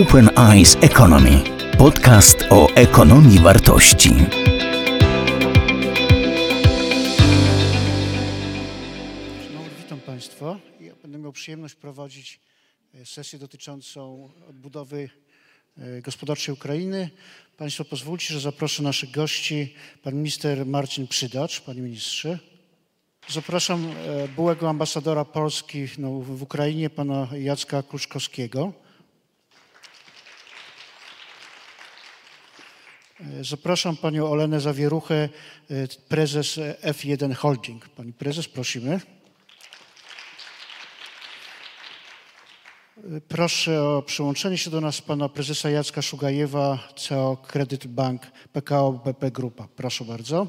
Open Eyes Economy. Podcast o ekonomii wartości. Witam Państwa. Ja będę miał przyjemność prowadzić e, sesję dotyczącą odbudowy e, gospodarczej Ukrainy. Państwo pozwólcie, że zaproszę naszych gości. Pan minister Marcin Przydacz, Panie Ministrze. Zapraszam e, byłego ambasadora Polski no, w Ukrainie, Pana Jacka Kluczkowskiego. Zapraszam Panią Olenę Zawieruchę, e, prezes F1 Holding. Pani prezes, prosimy. Proszę o przyłączenie się do nas pana prezesa Jacka Szugajewa, CEO Credit Bank PKO BP Grupa. Proszę bardzo.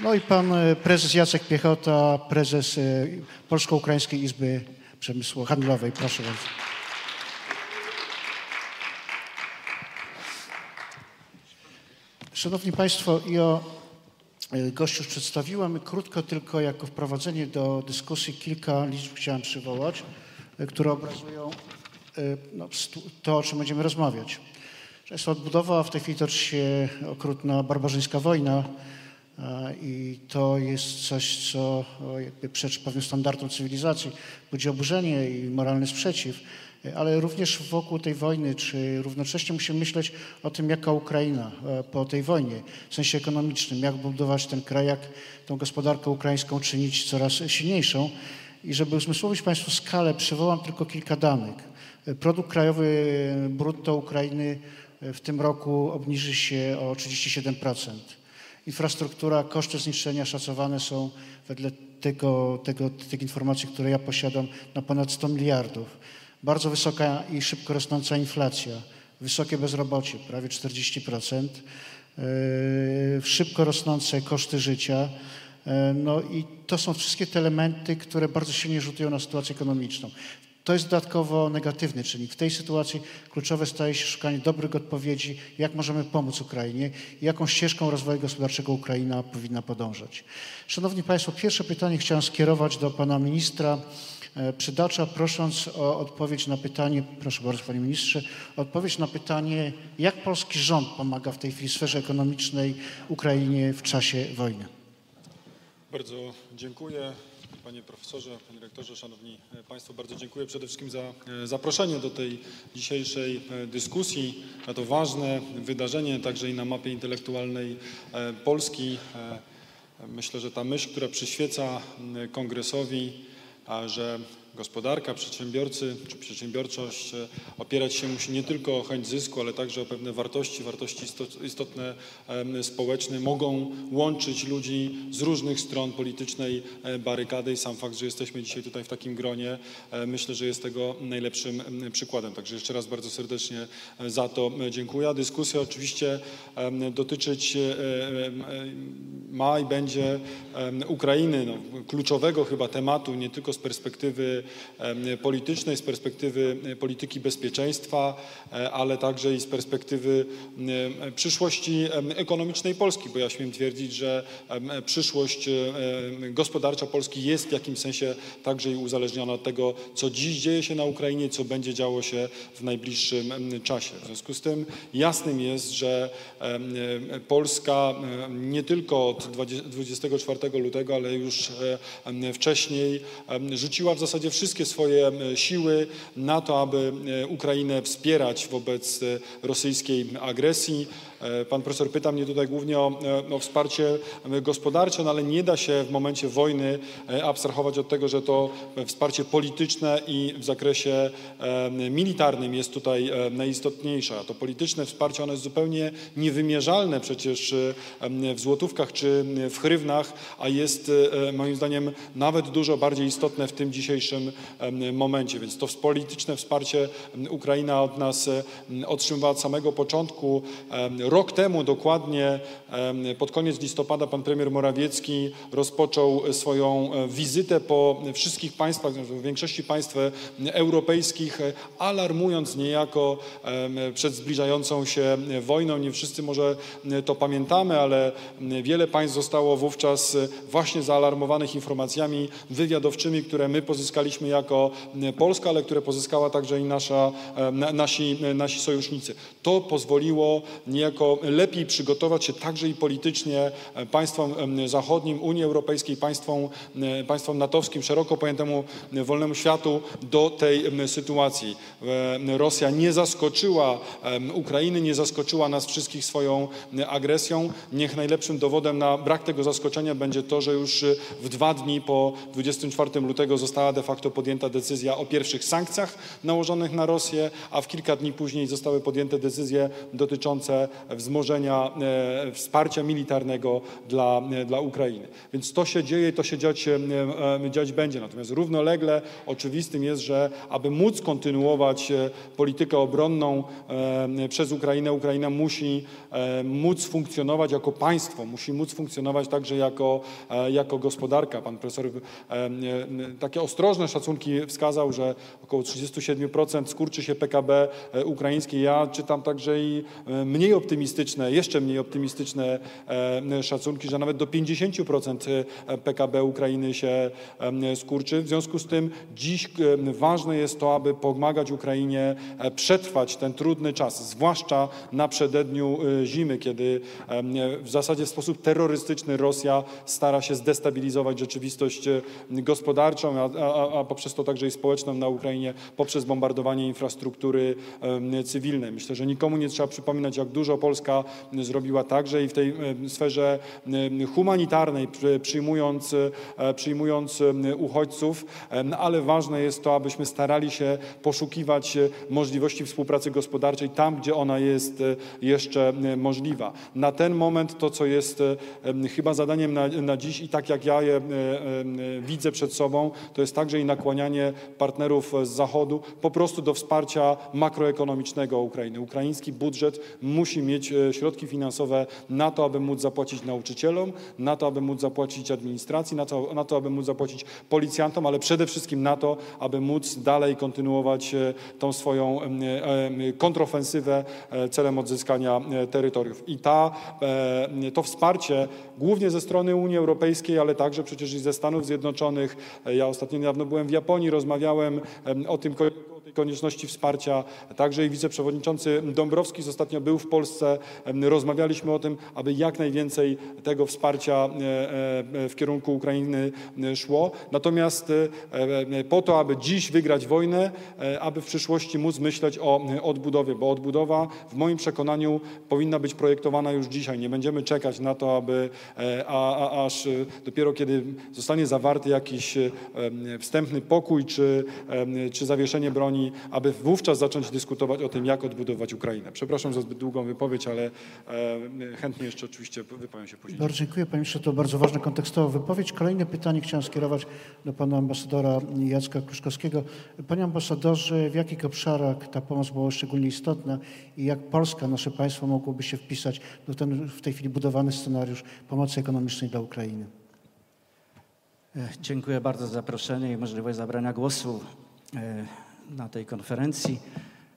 No i pan e, prezes Jacek Piechota, prezes e, Polsko-Ukraińskiej Izby Przemysłu Handlowej. Proszę bardzo. Szanowni Państwo, i o e, gościu już przedstawiłem. Krótko tylko jako wprowadzenie do dyskusji kilka liczb chciałem przywołać, e, które obrazują e, no, to, o czym będziemy rozmawiać. Jest odbudowa, w tej chwili toczy się okrutna barbarzyńska wojna i to jest coś, co jakby przeczy pewnym standardom cywilizacji, budzi oburzenie i moralny sprzeciw, ale również wokół tej wojny, czy równocześnie musimy myśleć o tym, jaka Ukraina e, po tej wojnie, w sensie ekonomicznym, jak budować ten kraj, jak tą gospodarkę ukraińską czynić coraz silniejszą. I żeby uzmysłowić Państwu skalę, przywołam tylko kilka danych. Produkt krajowy brutto Ukrainy e, w tym roku obniży się o 37%. Infrastruktura, koszty zniszczenia szacowane są wedle tego, tego, tych informacji, które ja posiadam, na ponad 100 miliardów. Bardzo wysoka i szybko rosnąca inflacja, wysokie bezrobocie, prawie 40%, yy, szybko rosnące koszty życia. E, No i to są wszystkie te elementy, które bardzo silnie rzutują na sytuację ekonomiczną. To jest dodatkowo negatywny czynnik. W tej sytuacji kluczowe staje się szukanie dobrych odpowiedzi, jak możemy pomóc Ukrainie i jaką ścieżką rozwoju gospodarczego Ukraina powinna podążać. Szanowni Państwo, pierwsze pytanie chciałem skierować do Pana Ministra Przydacza, prosząc o odpowiedź na pytanie, proszę bardzo Panie Ministrze, odpowiedź na pytanie, jak polski rząd pomaga w tej chwili sferze ekonomicznej Ukrainie w czasie wojny. Bardzo dziękuję. Panie profesorze, panie rektorze, szanowni e, państwo, bardzo dziękuję przede wszystkim za e, zaproszenie do tej dzisiejszej e, dyskusji na to ważne wydarzenie, także i na mapie intelektualnej e, Polski. E, Myślę, że ta myśl, która przyświeca kongresowi, że gospodarka, przedsiębiorcy czy przedsiębiorczość opierać się musi nie tylko o chęć zysku, ale także o pewne wartości, wartości istot- istotne społeczne, mogą łączyć ludzi z różnych stron politycznej e, barykady i sam fakt, że jesteśmy dzisiaj tutaj w takim gronie, e, myślę, że jest tego najlepszym em, przykładem. Także jeszcze raz bardzo serdecznie e, za to dziękuję. Dyskusja oczywiście dotyczyć ma i będzie Ukrainy, no, kluczowego chyba tematu, nie tylko z perspektywy politycznej, z perspektywy polityki bezpieczeństwa, ale także i z perspektywy przyszłości ekonomicznej Polski, bo ja śmiem twierdzić, że przyszłość gospodarcza Polski jest w jakimś sensie także i uzależniona od tego, co dziś dzieje się na Ukrainie, co będzie działo się w najbliższym czasie. W związku z tym jasnym jest, że Polska nie tylko od 20 24 lutego, ale już wcześniej rzuciła w zasadzie wszystkie swoje siły na to, aby e, Ukrainę wspierać wobec e, rosyjskiej agresji. E, Pan profesor pyta mnie tutaj głównie o, e, o wsparcie gospodarcze, no ale nie da się w momencie wojny e, abstrahować od tego, że to wsparcie polityczne i w zakresie militarnym jest tutaj najistotniejsze. A to polityczne wsparcie, ono jest zupełnie niewymierzalne przecież w złotówkach czy w hrywnach, a jest moim zdaniem nawet dużo bardziej istotne w tym dzisiejszym momencie. Więc to polityczne wsparcie Ukraina od nas m, otrzymywała od samego początku. Rok temu dokładnie, pod koniec listopada, pan premier Morawiecki rozpoczął swoją e, wizytę po wszystkich państwach, w większości państw e, europejskich, e, alarmując niejako przed zbliżającą się wojną. Nie wszyscy może to pamiętamy, ale wiele państw zostało wówczas właśnie zaalarmowanych informacjami wywiadowczymi, które my pozyskaliśmy jako Polska, ale które pozyskała także i nasza, nasi, nasi sojusznicy. To pozwoliło niejako lepiej przygotować się także i politycznie państwom zachodnim, Unii Europejskiej, państwom, państwom natowskim, szeroko pojętemu wolnemu światu do tej sytuacji. Rosja nie zaskoczyła Ukrainy, nie zaskoczyła nas wszystkich swoją agresją. Niech najlepszym dowodem na brak tego zaskoczenia będzie to, że już w dwa dni po 24 lutego została de facto podjęta decyzja o pierwszych sankcjach nałożonych na Rosję, a w kilka dni później zostały podjęte decyzje dotyczące wzmożenia e, wsparcia militarnego dla, dla Ukrainy. Więc to się dzieje i to się dziać, e, e, dziać będzie. Natomiast równolegle oczywistym jest, że aby móc kontynuować politykę obronną przez Ukrainę, Ukraina musi móc funkcjonować jako państwo, musi móc funkcjonować także jako, jako gospodarka. Pan profesor takie ostrożne szacunki wskazał, że około 37% skurczy się PKB ukraińskie. Ja czytam także i mniej optymistyczne, jeszcze mniej optymistyczne szacunki, że nawet do 50% PKB Ukrainy się skurczy. W związku z tym dziś ważne jest to, aby pomagać Ukrainie przetrwać ten trudny czas, zwłaszcza na przededniu zimy, kiedy w zasadzie w sposób terrorystyczny Rosja stara się zdestabilizować rzeczywistość gospodarczą, a, a, a poprzez to także i społeczną na Ukrainie, poprzez bombardowanie infrastruktury cywilnej. Myślę, że nikomu nie trzeba przypominać, jak dużo Polska zrobiła także i w tej sferze humanitarnej, przyjmując, e, przyjmując uchodźców, ale ważne jest to, abyśmy starali się poszukiwać możliwości współpracy gospodarczej tam, gdzie ona jest e, jeszcze możliwa. Na ten moment to, co jest chyba zadaniem na, na dziś i tak jak ja je widzę przed sobą, to jest także i nakłanianie partnerów z Zachodu po prostu do wsparcia makroekonomicznego Ukrainy. Ukraiński budżet musi mieć e, środki finansowe na to, aby móc zapłacić nauczycielom, na to, aby móc zapłacić administracji, na to, na to aby móc zapłacić policjantom, ale przede wszystkim na to, aby móc dalej kontynuować e, tą swoją kontrofensywę e, celem odzyskania terytoriów. I ta, to wsparcie głównie ze strony Unii Europejskiej, ale także przecież i ze Stanów Zjednoczonych. Ja ostatnio niedawno byłem w Japonii, rozmawiałem o tym konieczności wsparcia. Także i wiceprzewodniczący Dąbrowski ostatnio był w Polsce. Rozmawialiśmy o tym, aby jak najwięcej tego wsparcia e, e, w kierunku Ukrainy e, szło. Natomiast po to, aby dziś wygrać wojnę, aby w przyszłości móc myśleć o odbudowie, bo odbudowa w moim przekonaniu powinna być projektowana już dzisiaj. Nie będziemy czekać na to, aby a, a, aż dopiero kiedy zostanie zawarty jakiś wstępny pokój czy, czy zawieszenie broni, aby wówczas zacząć dyskutować o tym, jak odbudować Ukrainę. Przepraszam za zbyt długą wypowiedź, ale e, chętnie jeszcze oczywiście wypowiem się później. Bardzo dziękuję Panie Ministrze, to bardzo ważna kontekstowa wypowiedź. Kolejne pytanie chciałem skierować do Pana Ambasadora Jacka Kruszkowskiego. Panie Ambasadorze, w jakich obszarach ta pomoc była szczególnie istotna i jak Polska, nasze państwo mogłoby się wpisać do ten w tej chwili budowany scenariusz pomocy ekonomicznej dla Ukrainy? E, dziękuję bardzo za zaproszenie i możliwość zabrania głosu. Na tej konferencji.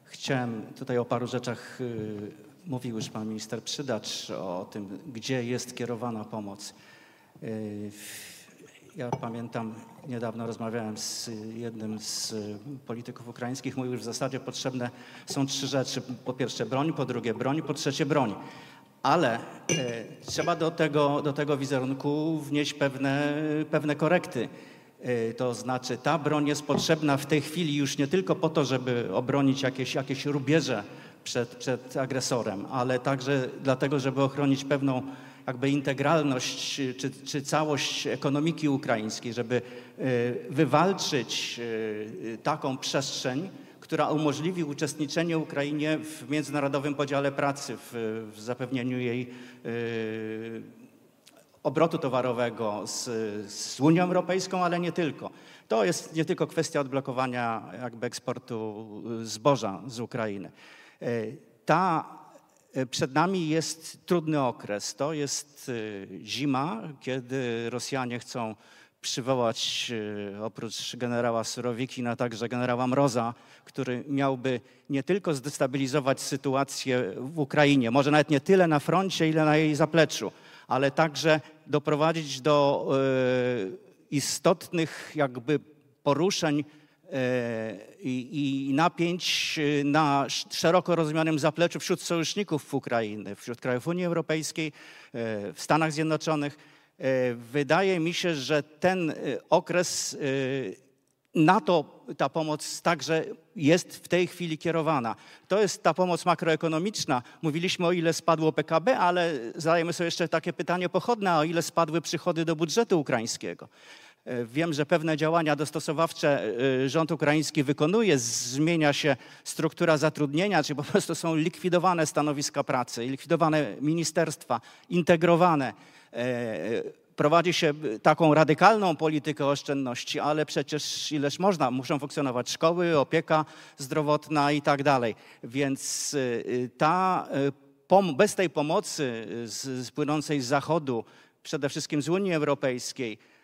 Chciałem tutaj o paru rzeczach, y, mówił już pan minister Przydacz o tym, gdzie jest kierowana pomoc. Y, ja pamiętam, niedawno rozmawiałem z jednym z polityków ukraińskich, mówił, że w zasadzie potrzebne są trzy rzeczy. Po pierwsze broń, po drugie broń, po trzecie broń. Ale trzeba do tego, do tego wizerunku wnieść pewne, pewne korekty. E, to znaczy ta broń jest potrzebna w tej chwili już nie tylko po to, żeby obronić jakieś, jakieś rubieże przed, przed agresorem, ale także dlatego, żeby ochronić pewną jakby integralność czy, czy całość ekonomiki ukraińskiej, żeby e, wywalczyć e, taką przestrzeń, która umożliwi uczestniczenie Ukrainie w międzynarodowym podziale pracy, w, w zapewnieniu jej obrotu towarowego z, z Unią Europejską, ale nie tylko. To jest nie tylko kwestia odblokowania jakby eksportu zboża z Ukrainy. E, ta e, przed nami jest trudny okres. To jest e, zima, kiedy Rosjanie chcą przywołać oprócz generała Surowikina także generała Mroza, który miałby nie tylko zdestabilizować sytuację w Ukrainie, może nawet nie tyle na froncie, ile na jej zapleczu, ale także doprowadzić do e, istotnych jakby poruszeń e, i, i napięć e, na sz- szeroko rozumianym zapleczu wśród sojuszników Ukrainy, wśród krajów Unii Europejskiej, w Stanach Zjednoczonych. Wydaje mi się, że ten okres na to ta pomoc także jest w tej chwili kierowana. To jest ta pomoc makroekonomiczna. Mówiliśmy o ile spadło PKB, ale zadajemy sobie jeszcze takie pytanie pochodne, o ile spadły przychody do budżetu ukraińskiego. E, Wiem, że pewne działania dostosowawcze e, rząd ukraiński wykonuje, zmienia się struktura zatrudnienia, czy po prostu są likwidowane stanowiska pracy, likwidowane ministerstwa, integrowane. Prowadzi się taką radykalną politykę oszczędności, ale przecież ileż można, muszą funkcjonować szkoły, opieka zdrowotna i tak dalej. Więc y, ta, y, pom- bez tej pomocy y, z, z płynącej z Zachodu, przede wszystkim z Unii Europejskiej, y,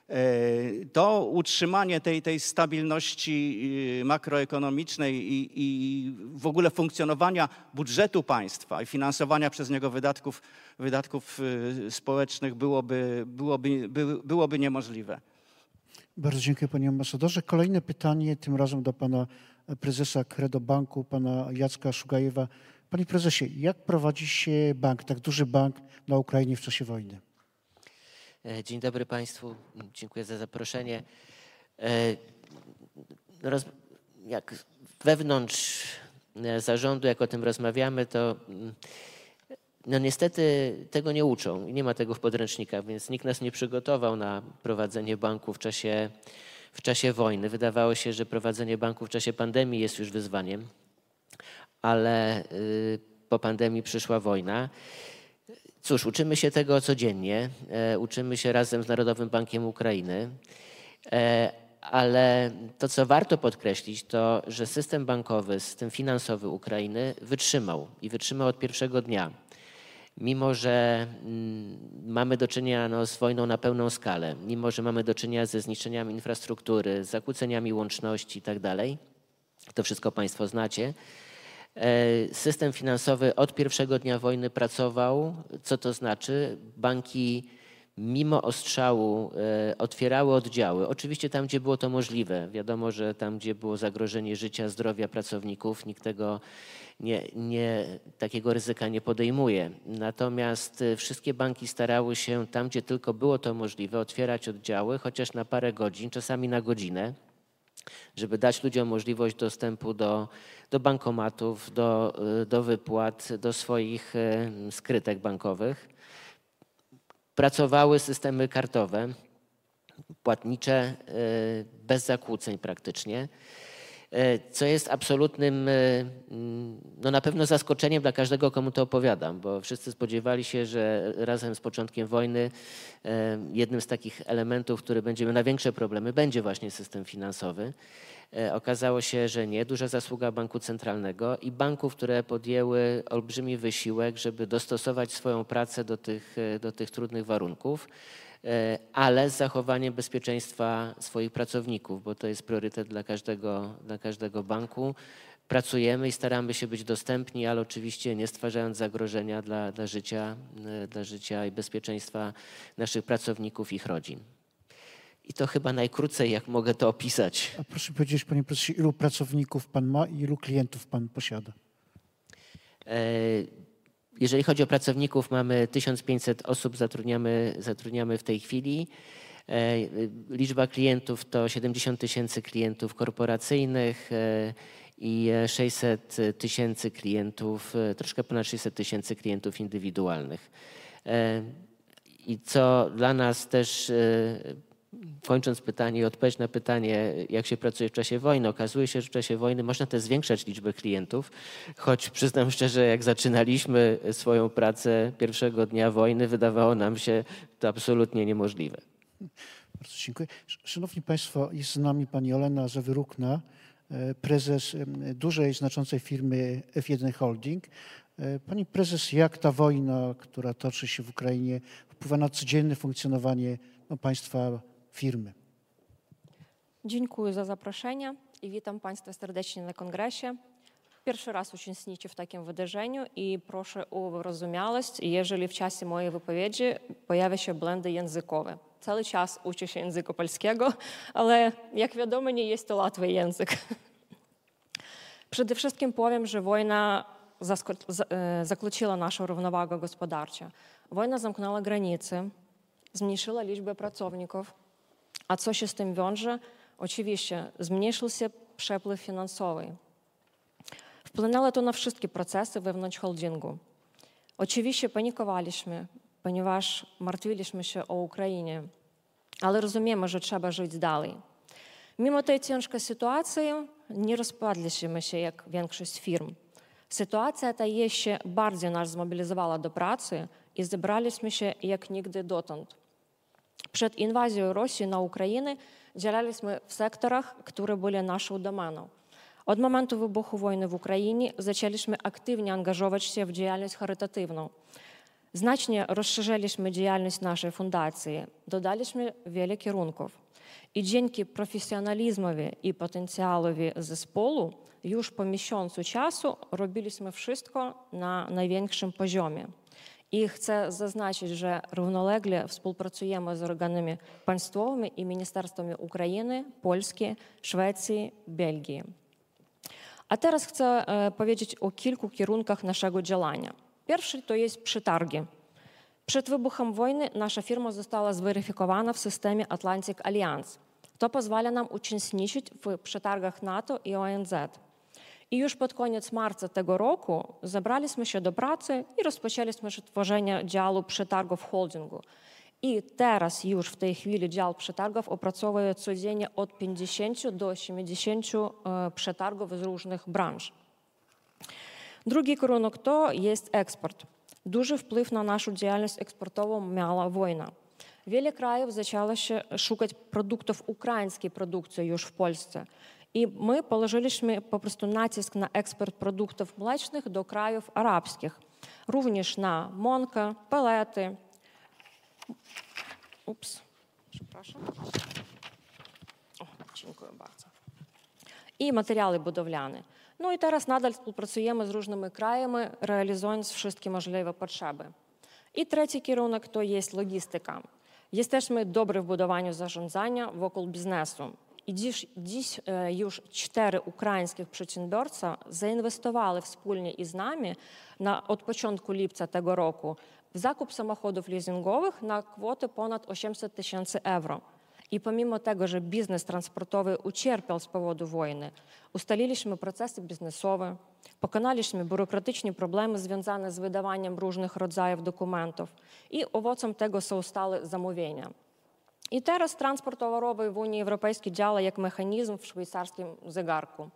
to utrzymanie tej, tej stabilności y, makroekonomicznej i, i w ogóle funkcjonowania budżetu państwa i finansowania przez niego wydatków, wydatków y, społecznych byłoby, byłoby, by, byłoby niemożliwe. Bardzo dziękuję panie ambasadorze. Kolejne pytanie, tym razem do pana prezesa Credo Banku, pana Jacka Szugajewa. Panie prezesie, jak prowadzi się bank, tak duży bank na Ukrainie w czasie wojny? E, Dzień dobry Państwu, dziękuję za zaproszenie. E, Roz, jak wewnątrz e, zarządu, jak o tym rozmawiamy, to mm, no niestety tego nie uczą i nie ma tego w podręcznikach, więc nikt nas nie przygotował na prowadzenie banku w czasie, w czasie wojny. Wydawało się, że prowadzenie banku w czasie pandemii jest już wyzwaniem, ale y, po pandemii przyszła wojna. Cóż, uczymy się tego codziennie. E, uczymy się razem z Narodowym Bankiem Ukrainy. E, ale to, co warto podkreślić, to, że system bankowy, system finansowy Ukrainy wytrzymał i wytrzymał od pierwszego dnia. Mimo, że mm, mamy do czynienia no, z wojną na pełną skalę, mimo, że mamy do czynienia ze zniszczeniami infrastruktury, zakłóceniami łączności itd., to wszystko Państwo znacie, System finansowy od pierwszego dnia wojny pracował. Co to znaczy? Banki mimo ostrzału e, otwierały oddziały. Oczywiście tam, gdzie było to możliwe. Wiadomo, że tam, gdzie było zagrożenie życia, zdrowia pracowników, nikt tego nie, nie, takiego ryzyka nie podejmuje. Natomiast e, wszystkie banki starały się tam, gdzie tylko było to możliwe, otwierać oddziały, chociaż na parę godzin, czasami na godzinę żeby dać ludziom możliwość dostępu do, do bankomatów, do, y, do wypłat, do swoich y, skrytek bankowych. Pracowały systemy kartowe, płatnicze, y, bez zakłóceń praktycznie, co jest absolutnym, y, mm, no na pewno zaskoczeniem dla każdego, komu to opowiadam, bo wszyscy spodziewali się, że razem z początkiem wojny y, jednym z takich elementów, który będzie miał największe problemy, będzie właśnie system finansowy. E, Okazało się, że nie. Duża zasługa Banku Centralnego i banków, które podjęły olbrzymi wysiłek, żeby dostosować swoją pracę do tych, e, do tych trudnych warunków, e, ale z zachowaniem bezpieczeństwa swoich pracowników, bo to jest priorytet dla każdego, dla każdego banku. Pracujemy i staramy się być dostępni, ale oczywiście nie stwarzając zagrożenia dla, dla, życia, e, dla życia i bezpieczeństwa naszych pracowników i ich rodzin. I to chyba najkrócej, jak mogę to opisać. A proszę powiedzieć, panie prezesie, ilu pracowników pan ma i ilu klientów pan posiada? Jeżeli chodzi o pracowników, mamy 1500 osób, zatrudniamy, zatrudniamy w tej chwili. E, Liczba klientów to 70 tysięcy klientów korporacyjnych e, i 600 tysięcy klientów, e, troszkę ponad 600 tysięcy klientów indywidualnych. I co dla nas też Kończąc pytanie i odpowiedź na pytanie, jak się pracuje w czasie wojny, okazuje się, że w czasie wojny można też zwiększać liczbę klientów, choć przyznam szczerze, jak zaczynaliśmy swoją pracę pierwszego dnia wojny, wydawało nam się to absolutnie niemożliwe. Bardzo dziękuję. Sz- Szanowni Państwo, jest z nami pani Olena Zawyrukna, e, prezes dużej, znaczącej firmy F1 Holding. E, Pani prezes, jak ta wojna, która toczy się w Ukrainie, wpływa na codzienne funkcjonowanie no, państwa firmy? Dziękuję za zaproszenie i witam Państwa serdecznie na kongresie. Pierwszy raz uczestniczę w takim wydarzeniu i proszę o wyrozumiałość, jeżeli w czasie mojej wypowiedzi pojawia się błędy językowe. cały czas uczę się języka polskiego, ale jak wiadomo, nie jest to łatwy język. Przede wszystkim powiem, że wojna zakłóciła naszą równowagę gospodarczą. Wojna zamknęła granice, zmniejszyła liczbę pracowników, a co się z tym wiąże? Oczywiście zmniejszył się przepływ finansowy. Wpłynęło to na wszystkie procesy wewnątrz holdingu. Oczywiście panikowaliśmy, ponieważ martwiliśmy się o Ukrainie, ale rozumiemy, że trzeba żyć dalej. Mimo tej ciężkiej sytuacji nie rozpadliśmy się jak większość firm. Sytuacja ta jeszcze bardziej nas zmobilizowała do pracy i zebraliśmy się jak nigdy dotąd. Rosji na Ukrainę działaliśmy w sektorach, które były naszą domeną. Od momentu wybuchu wojny w Ukrainie zaczęliśmy aktywnie angażować się w działalność charytatywną. Znacznie rozszerzyliśmy działalność naszej fundacji, dodaliśmy wiele kierunków. I dzięki profesjonalizmowi i potencjalowi zespołu już po miesiącu czasu robiliśmy wszystko na największym poziomie. I chcę zaznaczyć, że równolegle współpracujemy z organami państwowymi i ministerstwami Ukrainy, Polski, Szwecji, Belgii. A teraz chcę powiedzieć o kilku kierunkach naszego działania. Pierwszy to jest przetargi. Przed wybuchem wojny nasza firma została zweryfikowana w systemie Atlantic Alliance. To pozwala nam uczestniczyć w przetargach NATO i ONZ. I już pod koniec marca tego roku zabraliśmy się do pracy i rozpoczęliśmy tworzenie działu przetargów holdingu. I teraz już w tej chwili dział przetargów opracowuje codziennie od 50 do 80 przetargów z różnych branż. Drugi kierunek to jest eksport. Duży wpływ na naszą działalność eksportową miała wojna. Wiele krajów zaczęło się szukać produktów ukraińskiej produkcji już w Polsce. Na eksport produktów mlecznych do krajów arabskich. Również na mąkę, pelety. Ups, przepraszam. O, dziękuję bardzo. I materiały budowlane. No i teraz nadal współpracujemy z różnymi krajami, realizując wszystkie możliwe potrzeby. I trzeci kierunek to jest logistyka. Jesteśmy dobrzy w budowaniu zarządzania wokół biznesu. I dziś, dziś już cztery ukraińskich przedsiębiorcy zainwestowali wspólnie z nami na, od początku lipca tego roku w zakup samochodów leasingowych na kwotę ponad 800 tysięcy euro. I pomimo tego, że biznes transportowy ucierpiał z powodu wojny, ustaliliśmy procesy biznesowe, pokonaliśmy biurokratyczne problemy związane z wydawaniem różnych rodzajów dokumentów i owocem tego są stale zamówienia. I teraz transport towarowy w Unii Europejskiej działa jak mechanizm w szwajcarskim zegarku.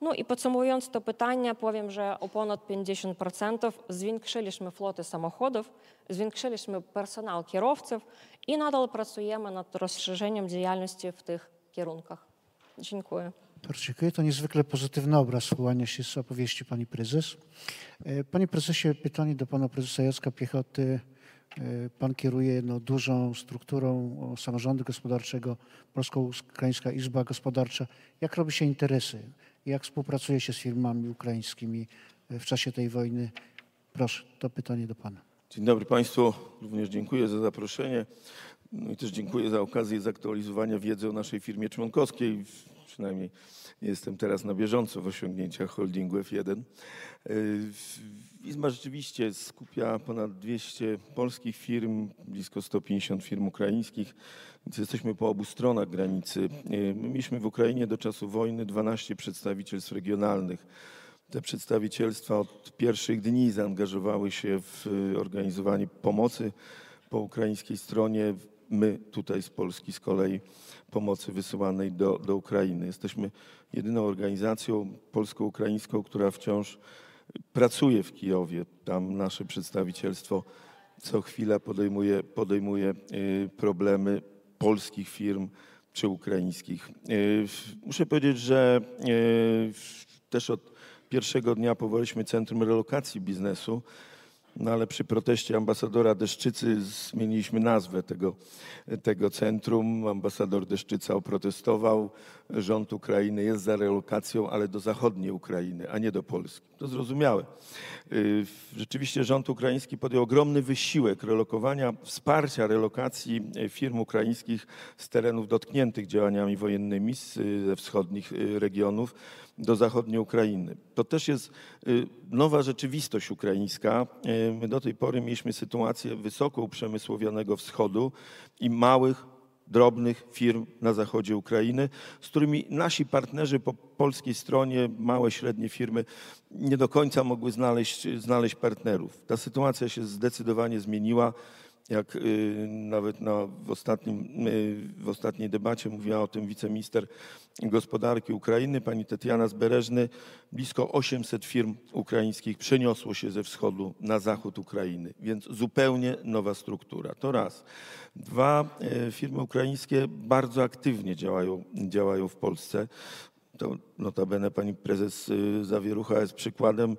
No i podsumowując to pytanie, powiem, że o ponad 50% zwiększyliśmy flotę samochodów, zwiększyliśmy personel kierowców i nadal pracujemy nad rozszerzeniem działalności w tych kierunkach. Dziękuję. Bardzo dziękuję. To niezwykle pozytywny obraz wyłania się z opowieści pani prezes. Panie prezesie, pytanie do pana prezesa Jacka Piechoty. Pan kieruje no, dużą strukturą samorządu gospodarczego, Polsko-Ukraińska Izba Gospodarcza. Jak robi się interesy? Jak współpracuje się z firmami ukraińskimi w czasie tej wojny? Proszę, to pytanie do pana. Dzień dobry Państwu. Również dziękuję za zaproszenie. No i też dziękuję za okazję zaktualizowania wiedzy o naszej firmie członkowskiej. Przynajmniej jestem teraz na bieżąco w osiągnięciach holdingu F1. Izma rzeczywiście skupia ponad 200 polskich firm, blisko 150 firm ukraińskich, więc jesteśmy po obu stronach granicy. My mieliśmy w Ukrainie do czasu wojny 12 przedstawicielstw regionalnych. Te przedstawicielstwa od pierwszych dni zaangażowały się w organizowanie pomocy po ukraińskiej stronie. My tutaj z Polski z kolei pomocy wysyłanej do, do Ukrainy. Jesteśmy jedyną organizacją polsko-ukraińską, która wciąż pracuje w Kijowie. Tam nasze przedstawicielstwo co chwila podejmuje, podejmuje problemy polskich firm czy ukraińskich. Muszę powiedzieć, że też od pierwszego dnia powołaliśmy Centrum Relokacji Biznesu. No ale przy proteście ambasadora Deszczycy zmieniliśmy nazwę tego, tego centrum. Ambasador Deszczyca oprotestował, rząd Ukrainy jest za relokacją, ale do zachodniej Ukrainy, a nie do Polski. To zrozumiałe. Y, Rzeczywiście rząd ukraiński podjął ogromny wysiłek relokowania, wsparcia relokacji firm ukraińskich z terenów dotkniętych działaniami wojennymi ze wschodnich y, regionów do zachodniej Ukrainy. To też jest y, nowa rzeczywistość ukraińska. Y, My do tej pory mieliśmy sytuację wysoko uprzemysłowionego wschodu i małych, drobnych firm na zachodzie Ukrainy, z którymi nasi partnerzy po polskiej stronie, małe, średnie firmy, nie do końca mogły znaleźć, znaleźć partnerów. Ta sytuacja się zdecydowanie zmieniła. Jak y, nawet na, w, ostatnim, y, w ostatniej debacie mówiła o tym wiceminister gospodarki Ukrainy, pani Tetiana Zbereżny, blisko 800 firm ukraińskich przeniosło się ze wschodu na zachód Ukrainy, więc zupełnie nowa struktura. To raz. Dwa, y, firmy ukraińskie bardzo aktywnie działają, działają w Polsce. To notabene pani prezes Zawierucha jest przykładem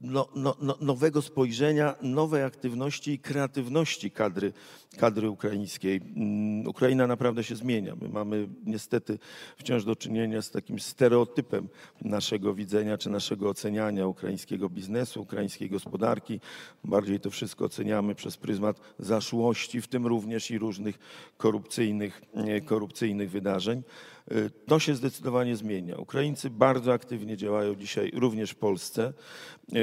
no, no, no, nowego spojrzenia, nowej aktywności i kreatywności kadry, kadry ukraińskiej. Mm, Ukraina naprawdę się zmienia. My mamy niestety wciąż do czynienia z takim stereotypem naszego widzenia czy naszego oceniania ukraińskiego biznesu, ukraińskiej gospodarki. Bardziej to wszystko oceniamy przez pryzmat zaszłości, w tym również i różnych korupcyjnych, e, korupcyjnych wydarzeń. E, To się zdecydowanie zmienia. Ukraińcy bardzo aktywnie działają dzisiaj również w Polsce. E,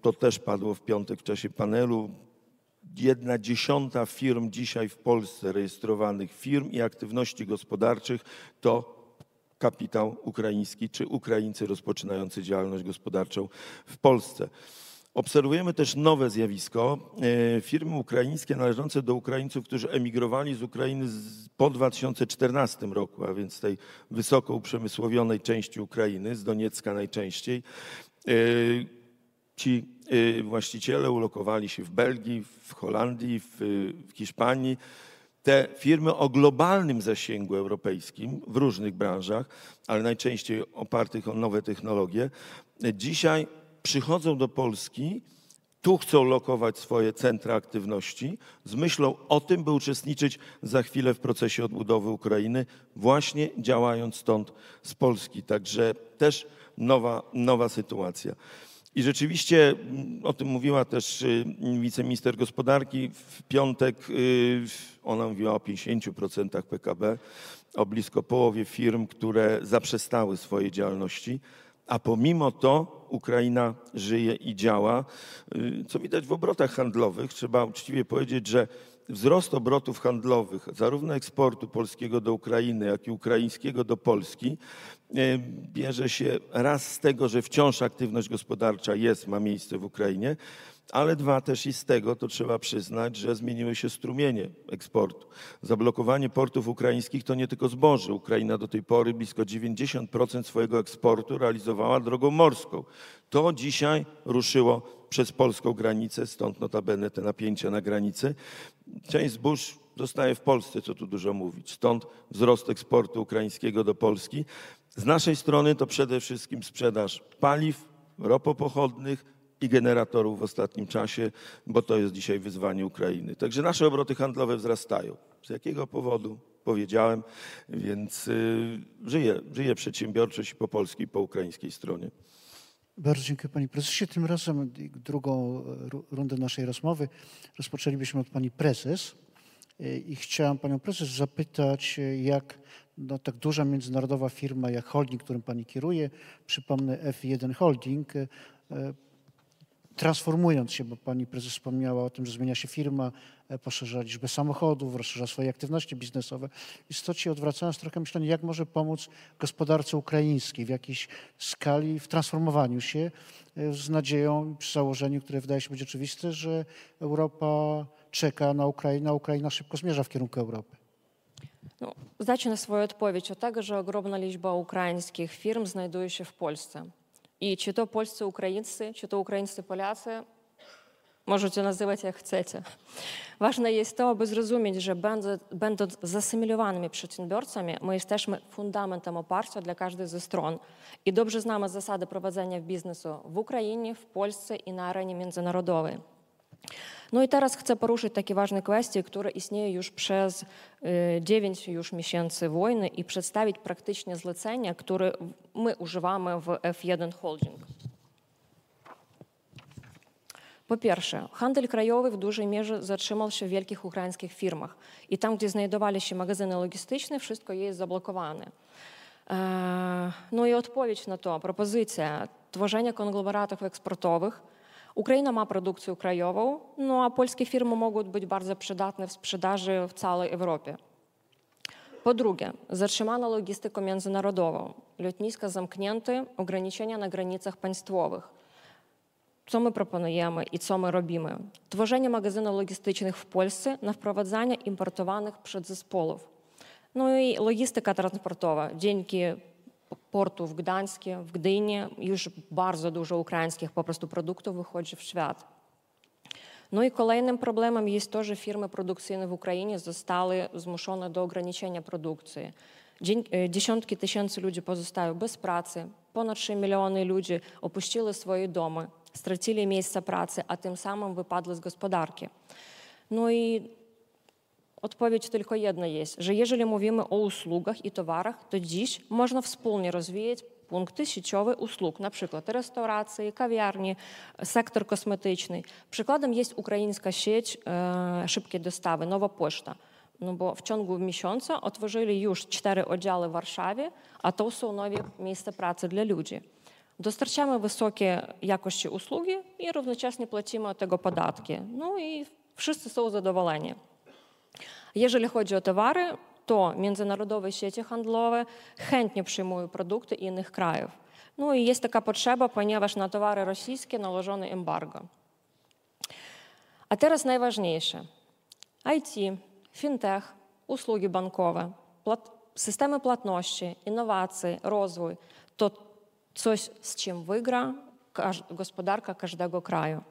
To też padło w piątek w czasie panelu. Jedna dziesiąta firm dzisiaj w Polsce, rejestrowanych firm i aktywności gospodarczych, to kapitał ukraiński czy Ukraińcy rozpoczynający działalność gospodarczą w Polsce. Obserwujemy też nowe zjawisko. E, Firmy ukraińskie należące do Ukraińców, którzy emigrowali z Ukrainy po 2014 roku, a więc tej wysoko uprzemysłowionej części Ukrainy, z Doniecka najczęściej. E, Ci e, właściciele ulokowali się w Belgii, w Holandii, w, w Hiszpanii. Te firmy o globalnym zasięgu europejskim w różnych branżach, ale najczęściej opartych o nowe technologie, dzisiaj przychodzą do Polski, tu chcą lokować swoje centra aktywności z myślą o tym, by uczestniczyć za chwilę w procesie odbudowy Ukrainy, właśnie działając stąd z Polski. Także też nowa, nowa sytuacja. I rzeczywiście mm, o tym mówiła też y, wiceminister gospodarki w piątek. y, Ona mówiła o 50% PKB, o blisko połowie firm, które zaprzestały swojej działalności, a pomimo to Ukraina żyje i działa. Y, Co widać w obrotach handlowych, trzeba uczciwie powiedzieć, że wzrost obrotów handlowych, zarówno eksportu polskiego do Ukrainy, jak i ukraińskiego do Polski, e, bierze się raz z tego, że wciąż aktywność gospodarcza jest, ma miejsce w Ukrainie, ale dwa też i z tego, to trzeba przyznać, że zmieniły się strumienie eksportu. Zablokowanie portów ukraińskich to nie tylko zboże. Ukraina do tej pory blisko 90% swojego eksportu realizowała drogą morską. To dzisiaj ruszyło przez polską granicę, stąd notabene te napięcia na granicy. Część zbóż zostaje w Polsce, co tu dużo mówić. Stąd wzrost eksportu ukraińskiego do Polski. Z naszej strony to przede wszystkim sprzedaż paliw, ropopochodnych i generatorów w ostatnim czasie, bo to jest dzisiaj wyzwanie Ukrainy. Także nasze obroty handlowe wzrastają. Z jakiego powodu? Powiedziałem, więc y, żyje, żyje przedsiębiorczość po polskiej, po ukraińskiej stronie. Bardzo dziękuję Panie Prezesie. Tym razem drugą e, ru- rundę naszej rozmowy rozpoczęlibyśmy od Pani Prezes E, i chciałam Panią Prezes zapytać, e, jak no, tak duża międzynarodowa firma jak holding, którym Pani kieruje, przypomnę F1 Holding, transformując się, bo pani prezes wspomniała o tym, że zmienia się firma, e, poszerza liczbę samochodów, rozszerza swoje aktywności biznesowe. W istocie odwracając trochę myślenie, jak może pomóc gospodarce ukraińskiej w jakiejś skali w transformowaniu się e, z nadzieją przy założeniu, które wydaje się być oczywiste, że Europa czeka na Ukrainę, a Ukraina szybko zmierza w kierunku Europy. No, Zacznę swoją odpowiedź o tego, że ogromna liczba ukraińskich firm znajduje się w Polsce. І fundamentem oparcia dla każdej ze stron i dobrze znamy zasady prowadzenia biznesu w Ukrainie, w Polsce i na arenie międzynarodowej. I teraz chcę poruszyć takie ważne kwestie, które istnieją już przez 9 już miesięcy wojny i przedstawić praktycznie zlecenia, które my używamy w F1 Holding. Pierwsze, handel krajowy w dużej mierze zatrzymał się w wielkich ukraińskich firmach i tam, gdzie znajdowali się magazyny logistyczne, wszystko jest zablokowane. No i odpowiedź na to, propozycja tworzenia konglomeratów eksportowych. Ukraina ma produkcję krajową, no a polskie firmy mogą być bardzo przydatne w sprzedaży w całej Europie. Po drugie, zatrzymano logistykę międzynarodową. Lotniska zamknięte, ograniczenia na granicach państwowych. Co my proponujemy i co my robimy? Tworzenie magazynów logistycznych w Polsce na wprowadzanie importowanych przedzespołów. No i logistyka transportowa. Dzięki Gdyni już bardzo dużo ukraińskich po prostu produktów wychodzi w świat. No i kolejnym problemem jest to, że firmy produkcyjne w Ukrainie zostały zmuszone do ograniczenia produkcji. Dziesiątki tysięcy ludzi pozostają bez pracy, ponad 3 miliony ludzi opuściły swoje domy, stracili miejsca pracy, a tym samym wypadły z gospodarki. No i odpowiedź e. No bo w ciągu miesiąca otworzyli już cztery oddziały w Warszawie, a to są nowe miejsca pracy dla ludzi. Dostarczamy wysokie jakości usługi i równocześnie płacimy od tego podatki. No i wszyscy są zadowoleni. Chodzi o towary, to międzynarodowe sieci handlowe chętnie przyjmują produkty innych krajów. No i jest taka potrzeba, ponieważ na towary rosyjskie nałożono embargo. A teraz najważniejsze. IT, usługi bankowe, systemy płatności, innowacje, rozwój to coś, z czym wygra gospodarka każdego kraju.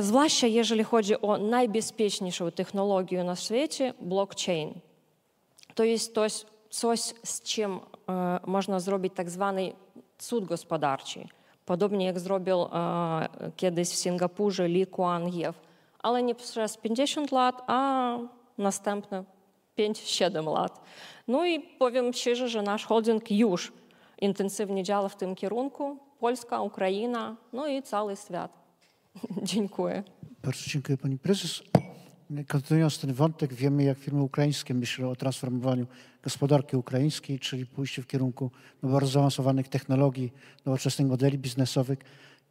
Zwłaszcza jeżeli chodzi o najbezpieczniejszą technologię na świecie, blockchain. To jest coś, coś z czym można zrobić tak zwany cud gospodarczy. Podobnie jak zrobił kiedyś w Singapurze Lee Kuan Yew. Ale nie przez 50 lat, a następne 5-7 lat. No i powiem szczerze, że nasz holding już intensywnie działa w tym kierunku. Polska, Ukraina, no i cały świat. dziękuję. Bardzo dziękuję pani prezes. Kontynuując ten wątek, wiemy jak firmy ukraińskie myślą o transformowaniu gospodarki ukraińskiej, czyli pójściu w kierunku bardzo zaawansowanych technologii, nowoczesnych modeli biznesowych.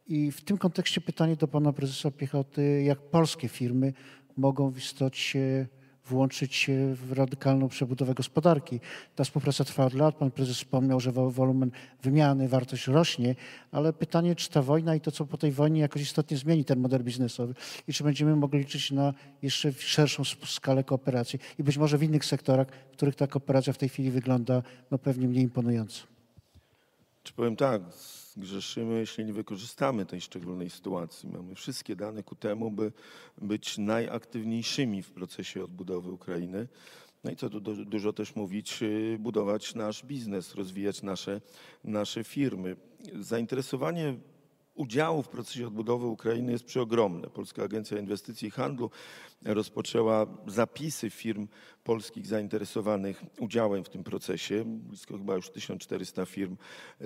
I w tym kontekście pytanie do pana prezesa Piechoty, jak polskie firmy mogą w istocie włączyć się w radykalną przebudowę gospodarki. Ta współpraca trwa od lat. Pan prezes wspomniał, że wolumen wymiany, wartość rośnie, ale pytanie, czy ta wojna i to, co po tej wojnie jakoś istotnie zmieni ten model biznesowy i czy będziemy mogli liczyć na jeszcze szerszą skalę kooperacji i być może w innych sektorach, w których ta kooperacja w tej chwili wygląda no, pewnie mniej imponująco. Czy powiem tak, grzeszymy, jeśli nie wykorzystamy tej szczególnej sytuacji. Mamy wszystkie dane ku temu, by być najaktywniejszymi w procesie odbudowy Ukrainy. No i co tu dużo też mówić, y, budować nasz biznes, rozwijać nasze, nasze firmy. Zainteresowanie udziału w procesie odbudowy Ukrainy jest przeogromne. Polska Agencja Inwestycji i Handlu rozpoczęła zapisy firm polskich zainteresowanych udziałem w tym procesie. Blisko chyba już 1400 firm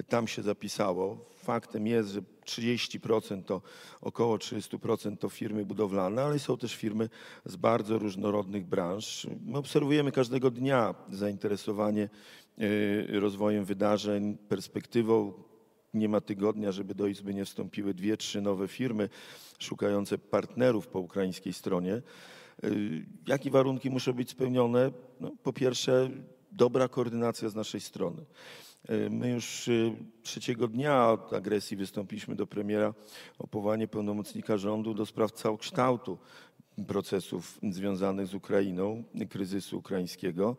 tam się zapisało. Faktem jest, że 30% to około 30% to firmy budowlane, ale są też firmy z bardzo różnorodnych branż. My obserwujemy każdego dnia zainteresowanie y, rozwojem wydarzeń, perspektywą nie ma tygodnia, żeby do Izby nie wstąpiły dwie, trzy nowe firmy szukające partnerów po ukraińskiej stronie. Y, jakie warunki muszą być spełnione? No, po pierwsze, dobra koordynacja z naszej strony. Y, my już y, trzeciego dnia od agresji wystąpiliśmy do premiera o powołanie pełnomocnika rządu do spraw całokształtu procesów związanych z Ukrainą, kryzysu ukraińskiego.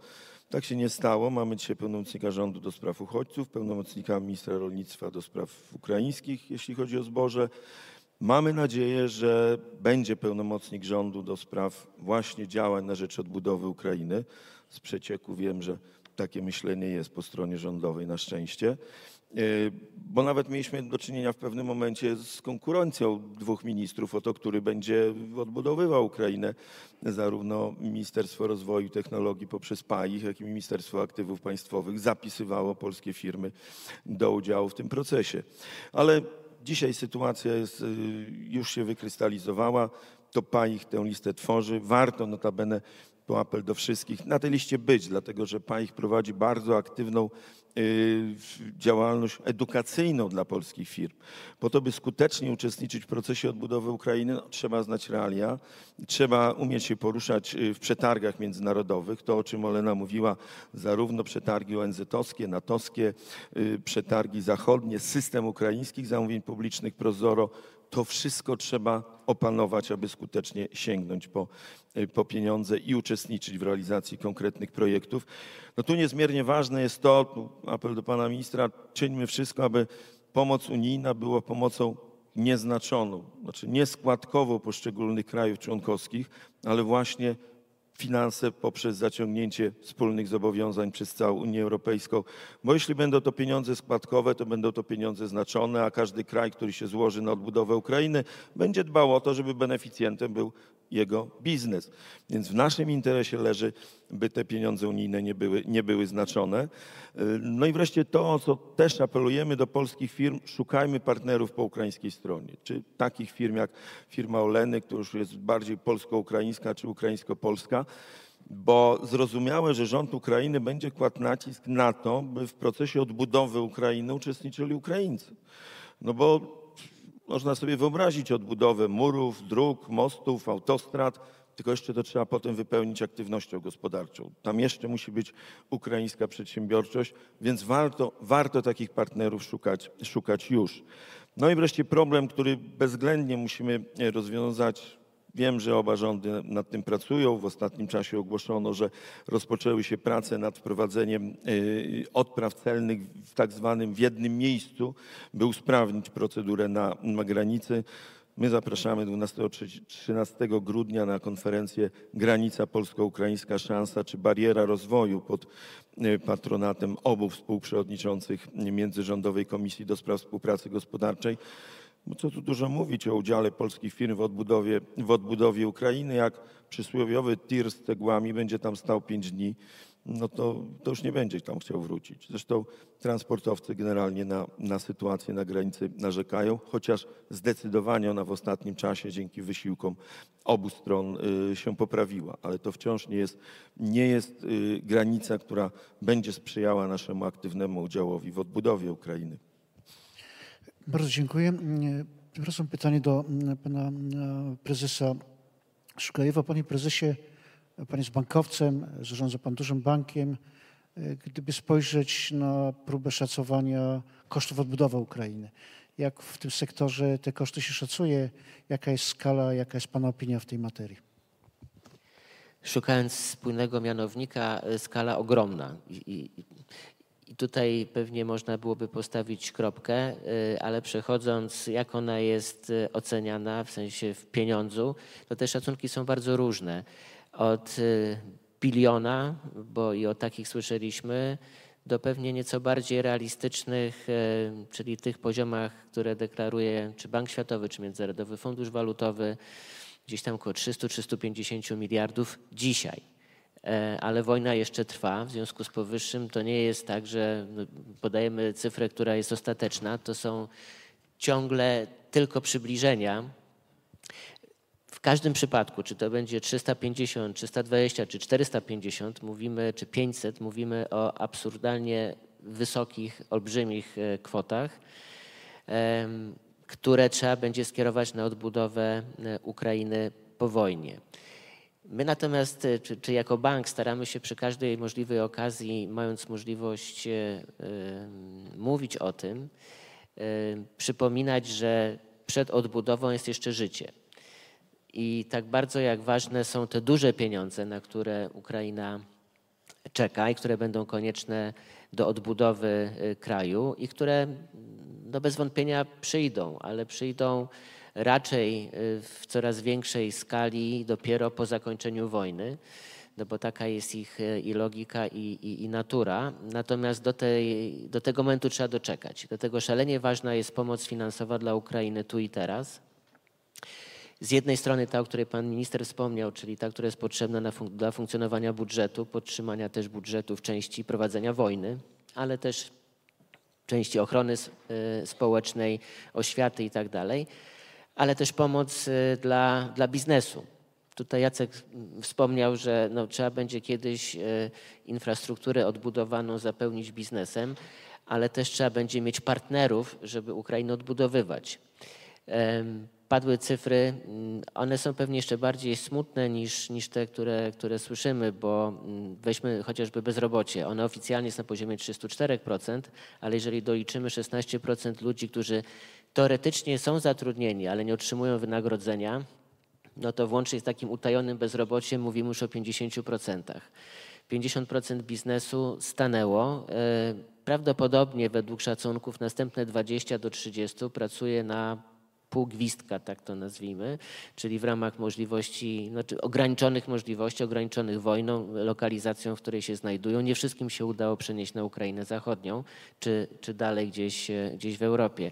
Tak się nie stało. Mamy dzisiaj pełnomocnika rządu do spraw uchodźców, pełnomocnika ministra rolnictwa do spraw ukraińskich, jeśli chodzi o zboże. Mamy nadzieję, że będzie pełnomocnik rządu do spraw właśnie działań na rzecz odbudowy Ukrainy. Z przecieku wiem, że takie myślenie jest po stronie rządowej na szczęście. Y, bo nawet mieliśmy do czynienia w pewnym momencie z konkurencją dwóch ministrów o to, który będzie odbudowywał Ukrainę, zarówno Ministerstwo Rozwoju i Technologii poprzez PAIH, jak i Ministerstwo Aktywów Państwowych zapisywało polskie firmy do udziału w tym procesie. Ale dzisiaj sytuacja jest, y, już się wykrystalizowała, to PAIH tę listę tworzy. Warto notabene to apel do wszystkich, na tej liście być, dlatego że PAIH prowadzi bardzo aktywną y, działalność edukacyjną dla polskich firm. Po to, by skutecznie uczestniczyć w procesie odbudowy Ukrainy, no, trzeba znać realia, trzeba umieć się poruszać y, w przetargach międzynarodowych. To, o czym Olena mówiła, zarówno przetargi ONZ-owskie, natowskie, y, przetargi zachodnie, system ukraińskich zamówień publicznych Prozoro, to wszystko trzeba opanować, aby skutecznie sięgnąć po, y, po pieniądze i uczestniczyć w realizacji konkretnych projektów. No tu niezmiernie ważne jest to, apel do pana ministra, czyńmy wszystko, aby pomoc unijna była pomocą nieznaczoną, znaczy nieskładkową poszczególnych krajów członkowskich, ale właśnie finanse poprzez zaciągnięcie wspólnych zobowiązań przez całą Unię Europejską. Bo jeśli będą to pieniądze składkowe, to będą to pieniądze znaczone, a każdy kraj, który się złoży na odbudowę Ukrainy, będzie dbał o to, żeby beneficjentem był jego biznes. Więc w naszym interesie leży, by te pieniądze unijne nie były, nie były znaczone. No i wreszcie to, o co też apelujemy do polskich firm, szukajmy partnerów po ukraińskiej stronie. Czy takich firm jak firma Oleny, która już jest bardziej polsko-ukraińska czy ukraińsko-polska, bo zrozumiałe, że rząd Ukrainy będzie kładł nacisk na to, by w procesie odbudowy Ukrainy uczestniczyli Ukraińcy. No bo można sobie wyobrazić odbudowę murów, dróg, mostów, autostrad, tylko jeszcze to trzeba potem wypełnić aktywnością gospodarczą. Tam jeszcze musi być ukraińska przedsiębiorczość, więc warto, warto takich partnerów szukać, szukać już. No i wreszcie problem, który bezwzględnie musimy rozwiązać Wiem, że oba rządy nad tym pracują. W ostatnim czasie ogłoszono, że rozpoczęły się prace nad wprowadzeniem y, odpraw celnych w tak zwanym w jednym miejscu, by usprawnić procedurę na, na granicy. My zapraszamy 12-13 grudnia na konferencję Granica Polsko-Ukraińska Szansa czy Bariera Rozwoju pod y, patronatem obu współprzewodniczących Międzyrządowej Komisji do Spraw Współpracy Gospodarczej. Co tu dużo mówić o udziale polskich firm w odbudowie, w odbudowie Ukrainy, jak przysłowiowy tir z cegłami będzie tam stał pięć dni, no to, to już nie będzie tam chciał wrócić. Zresztą transportowcy generalnie na, na sytuację na granicy narzekają, chociaż zdecydowanie ona w ostatnim czasie dzięki wysiłkom obu stron y, się poprawiła, ale to wciąż nie jest, nie jest y, granica, która będzie sprzyjała naszemu aktywnemu udziałowi w odbudowie Ukrainy. Bardzo dziękuję. Przepraszam, pytanie do mm, pana mm, prezesa Szukajewa. Panie prezesie, pan jest bankowcem, zarządza pan dużym bankiem. Gdyby spojrzeć na próbę szacowania kosztów odbudowy Ukrainy, jak w tym sektorze te koszty się szacuje? Jaka jest skala, jaka jest pana opinia w tej materii? Szukając spójnego mianownika, skala ogromna. I, i, i tutaj pewnie można byłoby postawić kropkę, y, ale przechodząc, jak ona jest y, oceniana w sensie w pieniądzu, to te szacunki są bardzo różne. Od y, biliona, bo i o takich słyszeliśmy, do pewnie nieco bardziej realistycznych, czyli tych poziomach, które deklaruje czy Bank Światowy, czy Międzynarodowy Fundusz Walutowy, gdzieś tam około 300-350 miliardów dzisiaj. E, ale wojna jeszcze trwa. W związku z powyższym to nie jest tak, że no, podajemy cyfrę, która jest ostateczna. To są ciągle tylko przybliżenia. W każdym przypadku, czy to będzie 350, 320 czy 450, mówimy, czy 500, mówimy o absurdalnie wysokich, olbrzymich e, kwotach, które trzeba będzie skierować na odbudowę e, Ukrainy po wojnie. My natomiast, e, czy, czy, jako bank, staramy się przy każdej możliwej okazji, mając możliwość y, y, mówić o tym, przypominać, że przed odbudową jest jeszcze życie. I tak bardzo jak ważne są te duże pieniądze, na które Ukraina czeka i które będą konieczne do odbudowy kraju i które no bez wątpienia przyjdą, ale przyjdą raczej w coraz większej skali dopiero po zakończeniu wojny no bo taka jest ich i logika, i, i, i, natura. Natomiast do, tej, do tego momentu trzeba doczekać. Dlatego szalenie ważna jest pomoc finansowa dla Ukrainy tu i teraz. Z jednej strony ta, o której pan minister wspomniał, czyli ta, która jest potrzebna fun dla funkcjonowania budżetu, podtrzymania też budżetu w części prowadzenia wojny, ale też części ochrony y, społecznej, oświaty i tak ale też pomoc y, dla, dla biznesu. Tutaj Jacek wspomniał, że no, trzeba będzie kiedyś y, infrastrukturę odbudowaną zapełnić biznesem, ale też trzeba będzie mieć partnerów, żeby Ukrainę odbudowywać padły cyfry, mm, one są pewnie jeszcze bardziej smutne niż, niż te, które, które słyszymy, bo mm, weźmy chociażby bezrobocie. Ono oficjalnie jest na poziomie 304%, ale jeżeli doliczymy 16% ludzi, którzy teoretycznie są zatrudnieni, ale nie otrzymują wynagrodzenia, no to włącznie z takim utajonym bezrobociem mówimy już o 50%. 50% biznesu stanęło. E, prawdopodobnie według szacunków następne 20 do 30 pracuje na półgwistka, tak to nazwijmy, czyli w ramach możliwości, znaczy ograniczonych możliwości, ograniczonych wojną, lokalizacją, w której się znajdują. Nie wszystkim się udało przenieść na Ukrainę Zachodnią, czy, czy dalej gdzieś, e, gdzieś w Europie.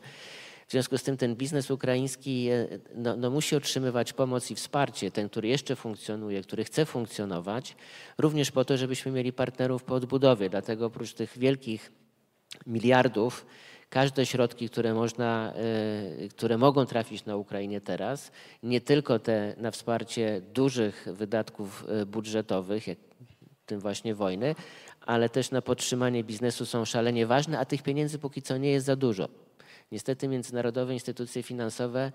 W związku z tym ten biznes ukraiński e, no, no, musi otrzymywać pomoc i wsparcie, ten, który jeszcze funkcjonuje, który chce funkcjonować, również po to, żebyśmy mieli partnerów po odbudowie. Dlatego oprócz tych wielkich miliardów, każde środki, które można, e, które mogą trafić na Ukrainie teraz, nie tylko te na wsparcie dużych wydatków e, budżetowych, jak tym właśnie wojny, ale też na podtrzymanie biznesu są szalenie ważne, a tych pieniędzy póki co nie jest za dużo. Niestety międzynarodowe instytucje finansowe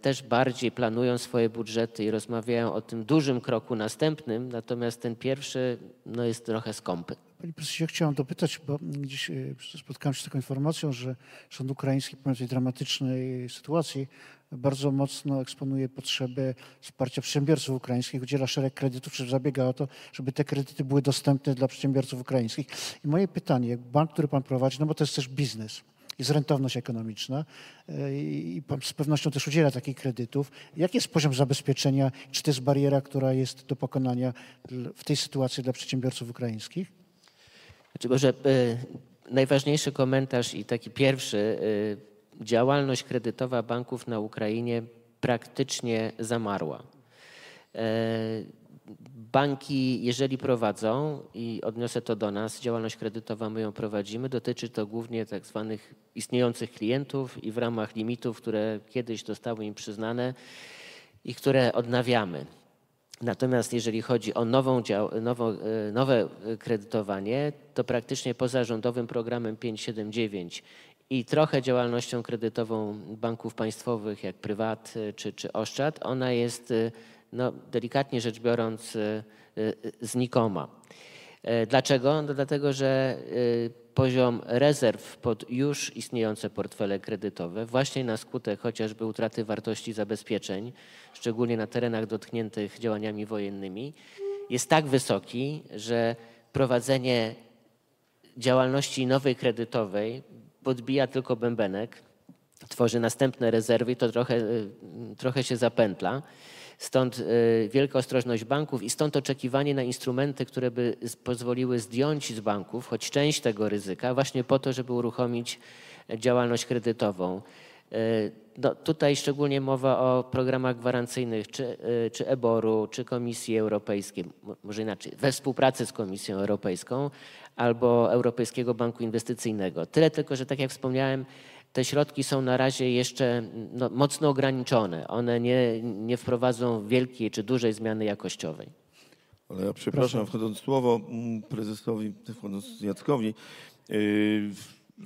też bardziej planują swoje budżety i rozmawiają o tym dużym kroku następnym, natomiast ten pierwszy no, jest trochę skąpy. Panie profesorze, chciałem dopytać, bo dziś e, spotkałem się z taką informacją, że rząd ukraiński pomimo tej dramatycznej sytuacji bardzo mocno eksponuje potrzebę wsparcia przedsiębiorców ukraińskich, udziela szereg kredytów, czy zabiega o to, żeby te kredyty były dostępne dla przedsiębiorców ukraińskich. I moje pytanie, bank, który pan prowadzi, no bo to jest też biznes, jest rentowność ekonomiczna e, i pan z pewnością też udziela takich kredytów. Jaki jest poziom zabezpieczenia? Czy to jest bariera, która jest do pokonania w tej sytuacji dla przedsiębiorców ukraińskich? Znaczy może y, najważniejszy komentarz i taki pierwszy, y, działalność kredytowa banków na Ukrainie praktycznie zamarła. E, banki, jeżeli prowadzą, i odniosę to do nas, działalność kredytowa my ją prowadzimy, dotyczy to głównie tak zwanych istniejących klientów i w ramach limitów, które kiedyś zostały im przyznane i które odnawiamy. Natomiast jeżeli chodzi o nową, nową, e, nowe kredytowanie, to praktycznie poza rządowym programem 579 i trochę działalnością kredytową banków państwowych jak Prywat e, czy, czy Oszczad, ona jest e, no, delikatnie rzecz biorąc znikoma. Dlaczego? No dlatego, że poziom rezerw pod już istniejące portfele kredytowe, właśnie na skutek chociażby utraty wartości zabezpieczeń, szczególnie na terenach dotkniętych działaniami wojennymi, jest tak wysoki, że prowadzenie działalności nowej kredytowej podbija tylko bębenek, tworzy następne rezerwy i to trochę, trochę się zapętla. Stąd e, wielka ostrożność banków i stąd oczekiwanie na instrumenty, które by pozwoliły zdjąć z banków choć część tego ryzyka, właśnie po to, żeby uruchomić działalność kredytową. E, no, tutaj szczególnie mowa o programach gwarancyjnych, czy, e, czy EBOR-u, czy Komisji Europejskiej, może inaczej, we współpracy z Komisją Europejską albo Europejskiego Banku Inwestycyjnego. Tyle tylko, że tak jak wspomniałem, te środki są na razie jeszcze no, mocno ograniczone. One nie, nie wprowadzą wielkiej czy dużej zmiany jakościowej. Ale ja przepraszam, wchodząc w słowo mm, prezesowi, wchodząc Jackowi, yy,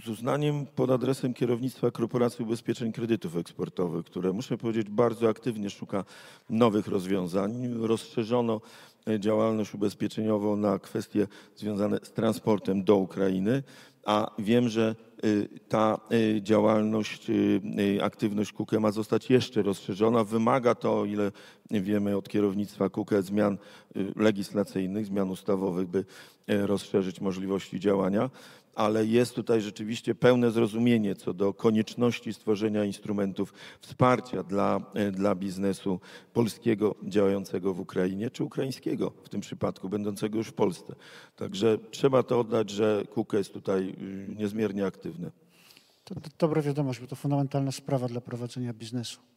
z uznaniem pod adresem kierownictwa Korporacji Ubezpieczeń Kredytów Eksportowych, które muszę powiedzieć bardzo aktywnie szuka nowych rozwiązań. Rozszerzono e, działalność ubezpieczeniową na kwestie związane z transportem do Ukrainy, a wiem, że Y, ta y, działalność, y, aktywność KUKE ma zostać jeszcze rozszerzona. Wymaga to, o ile wiemy od kierownictwa KUKE zmian y, legislacyjnych, zmian ustawowych, by e, rozszerzyć możliwości działania ale jest tutaj rzeczywiście pełne zrozumienie co do konieczności stworzenia instrumentów wsparcia dla, e, dla biznesu polskiego działającego w Ukrainie, czy ukraińskiego w tym przypadku, będącego już w Polsce. Także trzeba to oddać, że KUKE jest tutaj y, niezmiernie aktywne. To, to dobra wiadomość, bo to fundamentalna sprawa dla prowadzenia biznesu.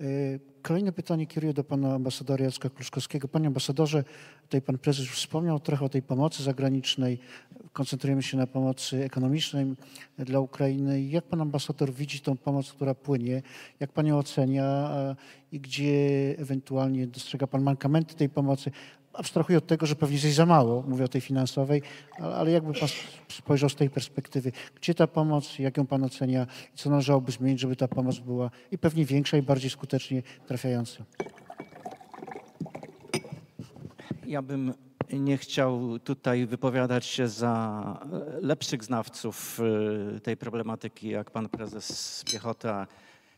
Y, kolejne pytanie kieruję do pana ambasadora Jacka Kluszkowskiego. Panie ambasadorze, tutaj pan prezes wspomniał trochę o tej pomocy zagranicznej. Koncentrujemy się na pomocy ekonomicznej dla Ukrainy. Jak pan ambasador widzi tą pomoc, która płynie? Jak pan ją ocenia i gdzie ewentualnie dostrzega pan mankamenty tej pomocy? Abstrahuję od tego, że pewnie jest za mało, mówię o tej finansowej, ale jakby Pan spojrzał z tej perspektywy, gdzie ta pomoc, jak ją Pan ocenia i co należałoby zmienić, żeby ta pomoc była i pewnie większa i bardziej skutecznie trafiająca? Ja bym nie chciał tutaj wypowiadać się za lepszych znawców y, tej problematyki, jak pan prezes Piechota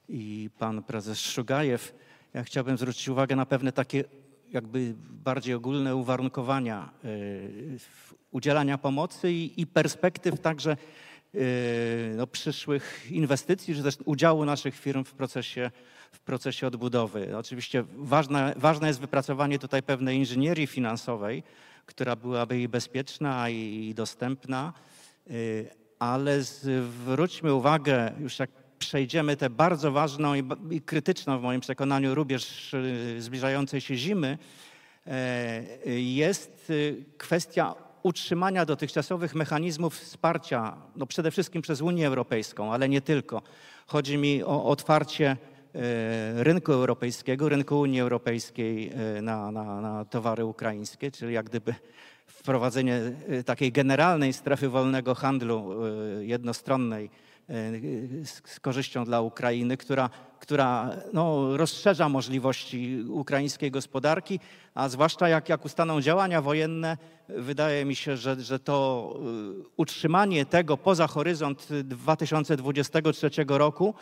i pan prezes Szugajew. Ja chciałbym zwrócić uwagę na pewne takie jakby bardziej ogólne uwarunkowania y, udzielania pomocy i, perspektyw także y, no, przyszłych inwestycji, czy też udziału naszych firm w procesie, w procesie odbudowy. Oczywiście ważne, ważne jest wypracowanie tutaj pewnej inżynierii finansowej, która byłaby i bezpieczna i dostępna, y, ale zwróćmy uwagę, już jak przejdziemy tę bardzo ważną i, i krytyczną w moim przekonaniu rubież y, zbliżającej się zimy, e, jest y, kwestia utrzymania dotychczasowych mechanizmów wsparcia, no przede wszystkim przez Unię Europejską, ale nie tylko. Chodzi mi o otwarcie e, rynku europejskiego, rynku Unii Europejskiej e, na, na, na towary ukraińskie, czyli jak gdyby wprowadzenie takiej generalnej strefy wolnego handlu jednostronnej z korzyścią dla Ukrainy, która, która no, rozszerza możliwości ukraińskiej gospodarki, a zwłaszcza jak, jak ustaną działania wojenne, wydaje mi się, że, że to y, utrzymanie tego poza horyzont 2023 roku,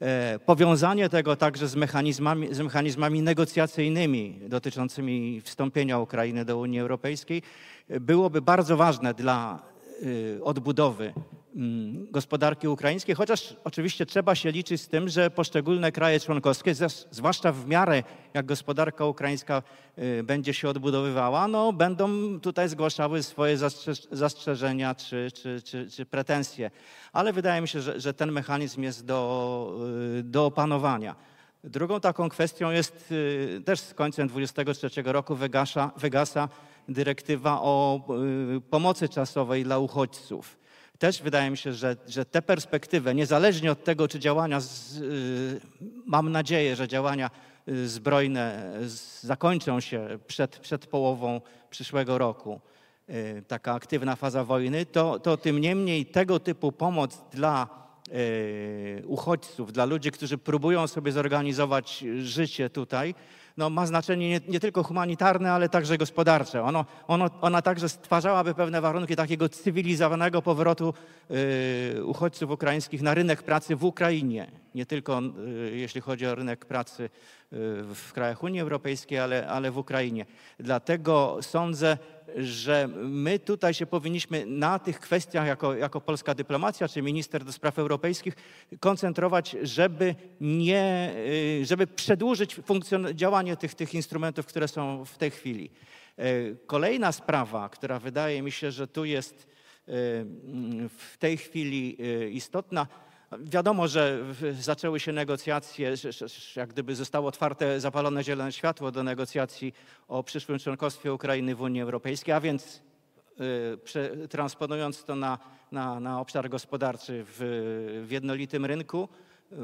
e, powiązanie tego także z mechanizmami, z mechanizmami negocjacyjnymi dotyczącymi wstąpienia Ukrainy do Unii Europejskiej byłoby bardzo ważne dla y, odbudowy gospodarki ukraińskiej, chociaż oczywiście trzeba się liczyć z tym, że poszczególne kraje członkowskie, zwłaszcza w miarę jak gospodarka ukraińska y, będzie się odbudowywała, no, będą tutaj zgłaszały swoje zastrzeżenia czy, czy, czy, czy pretensje. Ale wydaje mi się, że, że ten mechanizm jest do, y, do opanowania. Drugą taką kwestią jest y, też z końcem 2023 roku wygasa, wygasa dyrektywa o pomocy czasowej dla uchodźców też wydaje mi się, że, że te perspektywy, niezależnie od tego, czy działania, z, y, mam nadzieję, że działania y, zbrojne zakończą się przed, przed połową przyszłego roku, y, taka aktywna faza wojny, to, to tym niemniej tego typu pomoc dla uchodźców, dla ludzi, którzy próbują sobie zorganizować życie tutaj, no, ma znaczenie nie, nie, tylko humanitarne, ale także gospodarcze. Ono, ono, ona także stwarzałaby pewne warunki takiego cywilizowanego powrotu y, uchodźców ukraińskich na rynek pracy w Ukrainie. Nie tylko y, jeśli chodzi o rynek pracy y, w krajach Unii Europejskiej, ale, ale w Ukrainie. Dlatego sądzę, że my tutaj się powinniśmy na tych kwestiach jako, jako polska dyplomacja czy minister do spraw europejskich koncentrować, żeby, nie, y, żeby przedłużyć działanie tych, tych instrumentów, które są w tej chwili. Y, kolejna sprawa, która wydaje mi się, że tu jest w tej chwili istotna, Wiadomo, że zaczęły się negocjacje, jak gdyby zostało otwarte, zapalone zielone światło do negocjacji o przyszłym członkostwie Ukrainy w Unii Europejskiej, a więc y, transponując to na, na, na obszar gospodarczy w, w, jednolitym rynku,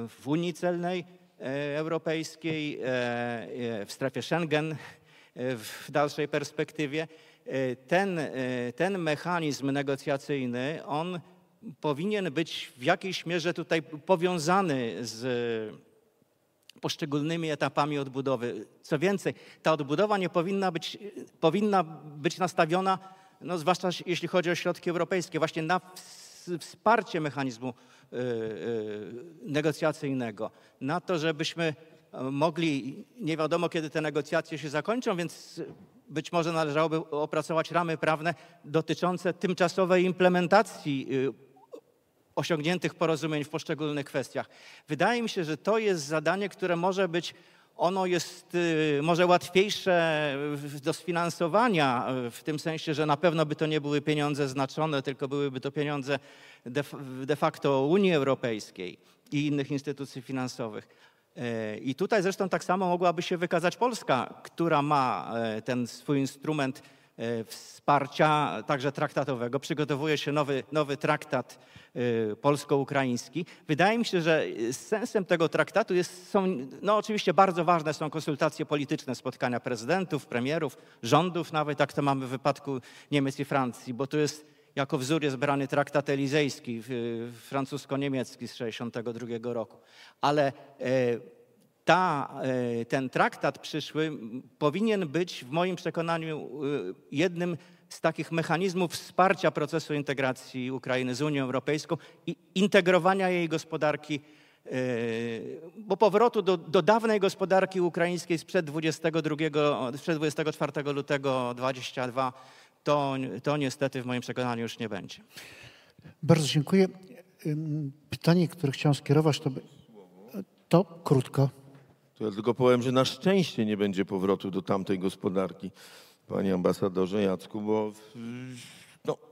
w Unii Celnej e, Europejskiej, e, e, w strefie Schengen w dalszej perspektywie, ten, ten mechanizm negocjacyjny, on powinien być w jakiejś mierze tutaj powiązany z poszczególnymi etapami odbudowy. Co więcej, ta odbudowa nie powinna być, powinna być nastawiona, no zwłaszcza jeśli chodzi o środki europejskie, właśnie na wsparcie mechanizmu y, y, negocjacyjnego, na to, żebyśmy mogli, nie wiadomo kiedy te negocjacje się zakończą, więc być może należałoby opracować ramy prawne dotyczące tymczasowej implementacji y, osiągniętych porozumień w poszczególnych kwestiach. Wydaje mi się, że to jest zadanie, które może być, ono jest y, może łatwiejsze do sfinansowania, y, w tym sensie, że na pewno by to nie były pieniądze znaczone, tylko byłyby to pieniądze de, facto Unii Europejskiej i innych instytucji finansowych. E, I tutaj zresztą tak samo mogłaby się wykazać Polska, która ma e, ten swój instrument wsparcia, także traktatowego. Przygotowuje się nowy, nowy traktat polsko-ukraiński. Wydaje mi się, że sensem tego traktatu jest, są, no oczywiście bardzo ważne są konsultacje polityczne, spotkania prezydentów, premierów, rządów, nawet jak to mamy w wypadku Niemiec i Francji, bo to jest jako wzór jest brany traktat elizejski, francusko-niemiecki z 1962 roku. Ale e, ta, e, ten traktat przyszły powinien być w moim przekonaniu e, jednym z takich mechanizmów wsparcia procesu integracji Ukrainy z Unią Europejską i integrowania jej gospodarki, bo powrotu do, do dawnej gospodarki ukraińskiej sprzed 22, sprzed 24 lutego 22 to, to niestety w moim przekonaniu już nie będzie. Bardzo dziękuję. Pytanie, które chciałem skierować, to, to krótko. To ja tylko powiem, że na szczęście nie będzie powrotu do tamtej gospodarki, panie ambasadorze Jacku, bo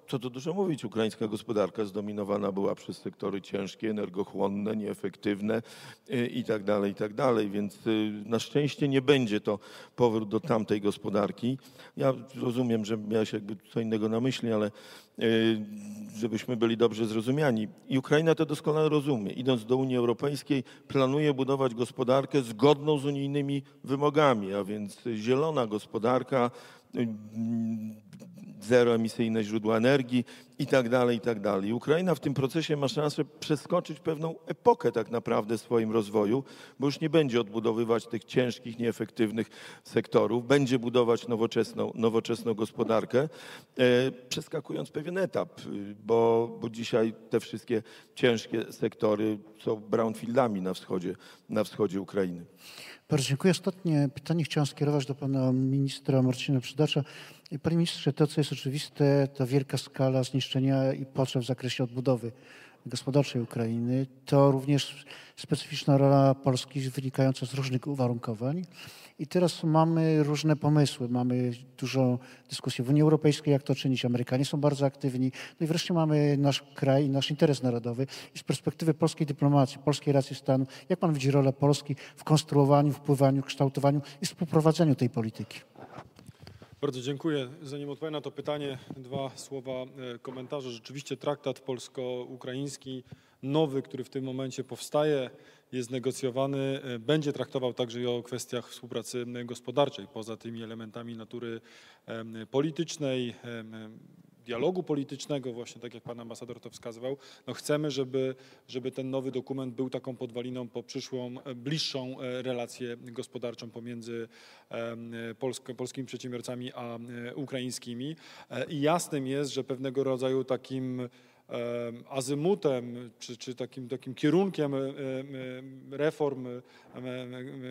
co tu dużo mówić, ukraińska gospodarka zdominowana była przez sektory ciężkie, energochłonne, nieefektywne y, i tak dalej, i tak dalej. Więc y, na szczęście nie będzie to powrót do tamtej gospodarki. Ja rozumiem, że miałeś jakby co innego na myśli, ale y, żebyśmy byli dobrze zrozumiani. I Ukraina to doskonale rozumie. Idąc do Unii Europejskiej, planuje budować gospodarkę zgodną z unijnymi wymogami, a więc zielona gospodarka, zeroemisyjne źródła energii i tak dalej, i tak dalej. Ukraina w tym procesie ma szansę przeskoczyć pewną epokę tak naprawdę swoim rozwoju, bo już nie będzie odbudowywać tych ciężkich, nieefektywnych sektorów, będzie budować nowoczesną, nowoczesną gospodarkę, e, przeskakując pewien etap, bo, bo dzisiaj te wszystkie ciężkie sektory są brownfieldami na wschodzie, na wschodzie Ukrainy. Bardzo dziękuję. Ostatnie pytanie chciałem skierować do pana ministra Marcina Przydacza. Panie ministrze, to co jest oczywiste, to wielka skala zniszczenia i potrzeb w zakresie odbudowy gospodarczej Ukrainy. To również specyficzna rola Polski wynikająca z różnych uwarunkowań. I teraz mamy różne pomysły. Mamy dużo dyskusji w Unii Europejskiej, jak to czynić. Amerykanie są bardzo aktywni. No i wreszcie mamy nasz kraj, nasz interes narodowy. I z perspektywy polskiej dyplomacji, polskiej racji stanu, jak pan widzi rolę Polski w konstruowaniu, wpływaniu, kształtowaniu i współprowadzeniu tej polityki? Bardzo dziękuję. Zanim odpowiem na to pytanie, dwa słowa e, komentarza. Rzeczywiście traktat polsko-ukraiński, nowy, który w tym momencie powstaje, jest negocjowany, e, będzie traktował także i o kwestiach współpracy gospodarczej, poza tymi elementami natury politycznej, dialogu politycznego, właśnie tak jak pan ambasador to wskazywał, no chcemy, żeby, żeby ten nowy dokument był taką podwaliną po przyszłą, e, bliższą e, relację gospodarczą pomiędzy polsk polskimi przedsiębiorcami a ukraińskimi. I jasnym jest, że pewnego rodzaju takim azymutem, czy, czy takim, takim kierunkiem reform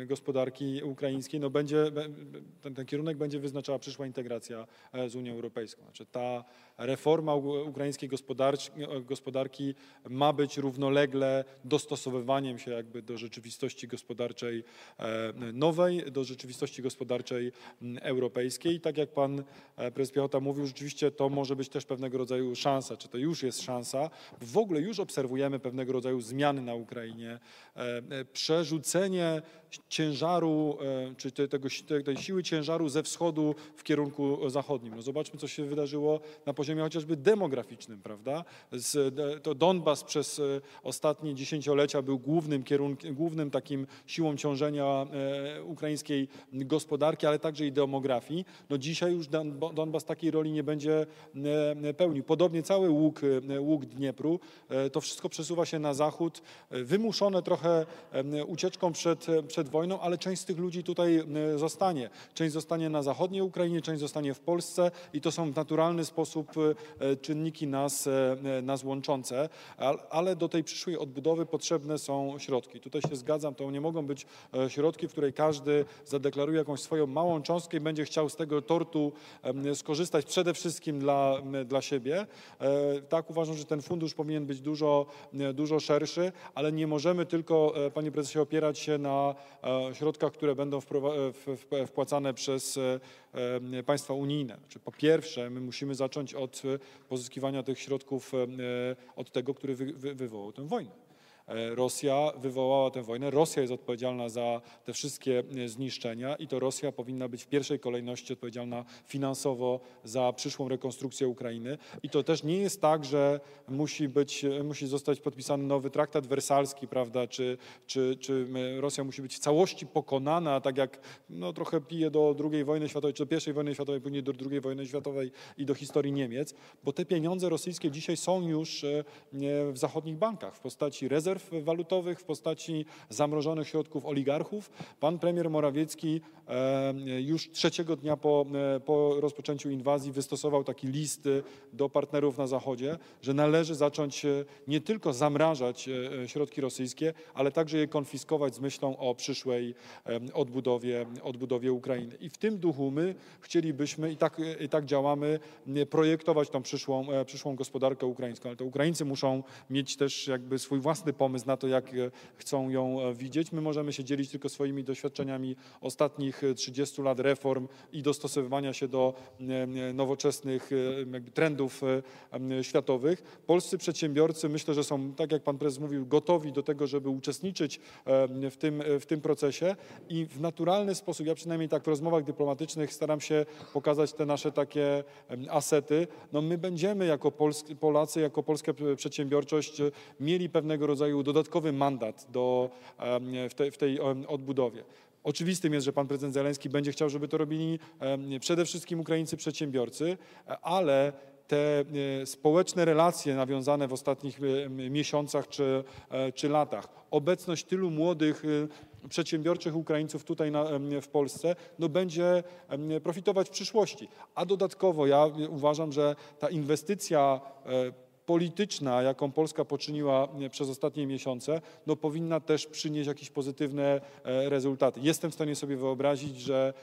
gospodarki ukraińskiej, no będzie, ten, ten kierunek będzie wyznaczała przyszła integracja e, z Unią Europejską. Znaczy ta reforma ukraińskiej gospodarki ma być równolegle dostosowywaniem się jakby do rzeczywistości gospodarczej e, nowej, do rzeczywistości gospodarczej europejskiej. Tak jak pan e, prezes Piechota mówił, rzeczywiście to może być też pewnego rodzaju szansa, czy to już jest szansa. W ogóle już obserwujemy pewnego rodzaju zmiany na Ukrainie, przerzucenie ciężaru, czy tego, tej siły ciężaru ze wschodu w kierunku zachodnim. No zobaczmy, co się wydarzyło na poziomie chociażby demograficznym, prawda? Z, to Donbas przez e, ostatnie dziesięciolecia był głównym kierunkiem, głównym takim siłą ciążenia e, ukraińskiej gospodarki, ale także i demografii. No dzisiaj już Donbas takiej roli nie będzie e, pełnił. Podobnie cały łuk, łuk Dniepru, to wszystko przesuwa się na zachód, wymuszone trochę ucieczką przed, przed przed wojną, ale część z tych ludzi tutaj e, zostanie. Część zostanie na zachodniej Ukrainie, część zostanie w Polsce i to są w naturalny sposób e, czynniki nas, e, nas łączące, al- ale do tej przyszłej odbudowy potrzebne są środki. Tutaj się zgadzam, to nie mogą być e, środki, w której każdy zadeklaruje jakąś swoją małą cząstkę i będzie chciał z tego tortu skorzystać przede wszystkim dla, dla siebie. E, Tak, uważam, że ten fundusz powinien być dużo, e, dużo szerszy, ale nie możemy tylko, e, panie prezesie, opierać się na e, środkach, które będą e, wpłacane przez e, e, państwa unijne. Znaczy, po pierwsze, my musimy zacząć od e, pozyskiwania tych środków e, od tego, który wy, wy, wywołał tę wojnę. E, Rosja wywołała tę wojnę, Rosja jest odpowiedzialna za te wszystkie e, zniszczenia i to Rosja powinna być w pierwszej kolejności odpowiedzialna finansowo za przyszłą rekonstrukcję Ukrainy. I to też nie jest tak, że musi, być, e, musi zostać podpisany nowy traktat wersalski, prawda, czy, czy, czy Rosja musi być w całości pokonana, tak jak no, trochę pije do II wojny światowej, czy do I wojny światowej, później do II wojny światowej i do historii Niemiec, bo te pieniądze rosyjskie dzisiaj są już w zachodnich bankach w postaci rezerw walutowych, w postaci zamrożonych środków oligarchów. Pan premier Morawiecki e, już trzeciego dnia po, e, po rozpoczęciu inwazji wystosował taki list e, do partnerów na Zachodzie, że należy zacząć nie tylko zamrażać środki rosyjskie, ale także je konfiskować z myślą o przyszłej odbudowie, odbudowie Ukrainy. I w tym duchu my chcielibyśmy, i tak, i tak działamy, projektować tą przyszłą, przyszłą gospodarkę ukraińską. Ale to Ukraińcy muszą mieć też jakby swój własny pomysł na to, jak e, chcą ją e, widzieć. My możemy się dzielić tylko swoimi doświadczeniami ostatnich e, 30 lat reform i dostosowywania się do e, e, nowoczesnych e, trendów e, światowych. Polscy przedsiębiorcy myślę, że są, tak jak pan prezes mówił, gotowi do tego, żeby uczestniczyć w tym, w tym procesie i w naturalny sposób, ja przynajmniej tak w rozmowach dyplomatycznych staram się pokazać te nasze takie asety. No my będziemy jako Polacy, jako polska przedsiębiorczość e, mieli pewnego rodzaju dodatkowy mandat do, w, tej, w tej odbudowie. Oczywistym jest, że pan prezydent Zeleński będzie chciał, żeby to robili przede wszystkim ukraińscy przedsiębiorcy, ale te e, społeczne relacje nawiązane w ostatnich miesiącach czy, e, czy latach, obecność tylu młodych e, przedsiębiorczych Ukraińców tutaj na, w Polsce, no będzie profitować w przyszłości. A dodatkowo ja uważam, że ta inwestycja e, polityczna, jaką Polska poczyniła e, przez ostatnie miesiące, no powinna też przynieść jakieś pozytywne e, rezultaty. Jestem w stanie sobie wyobrazić, że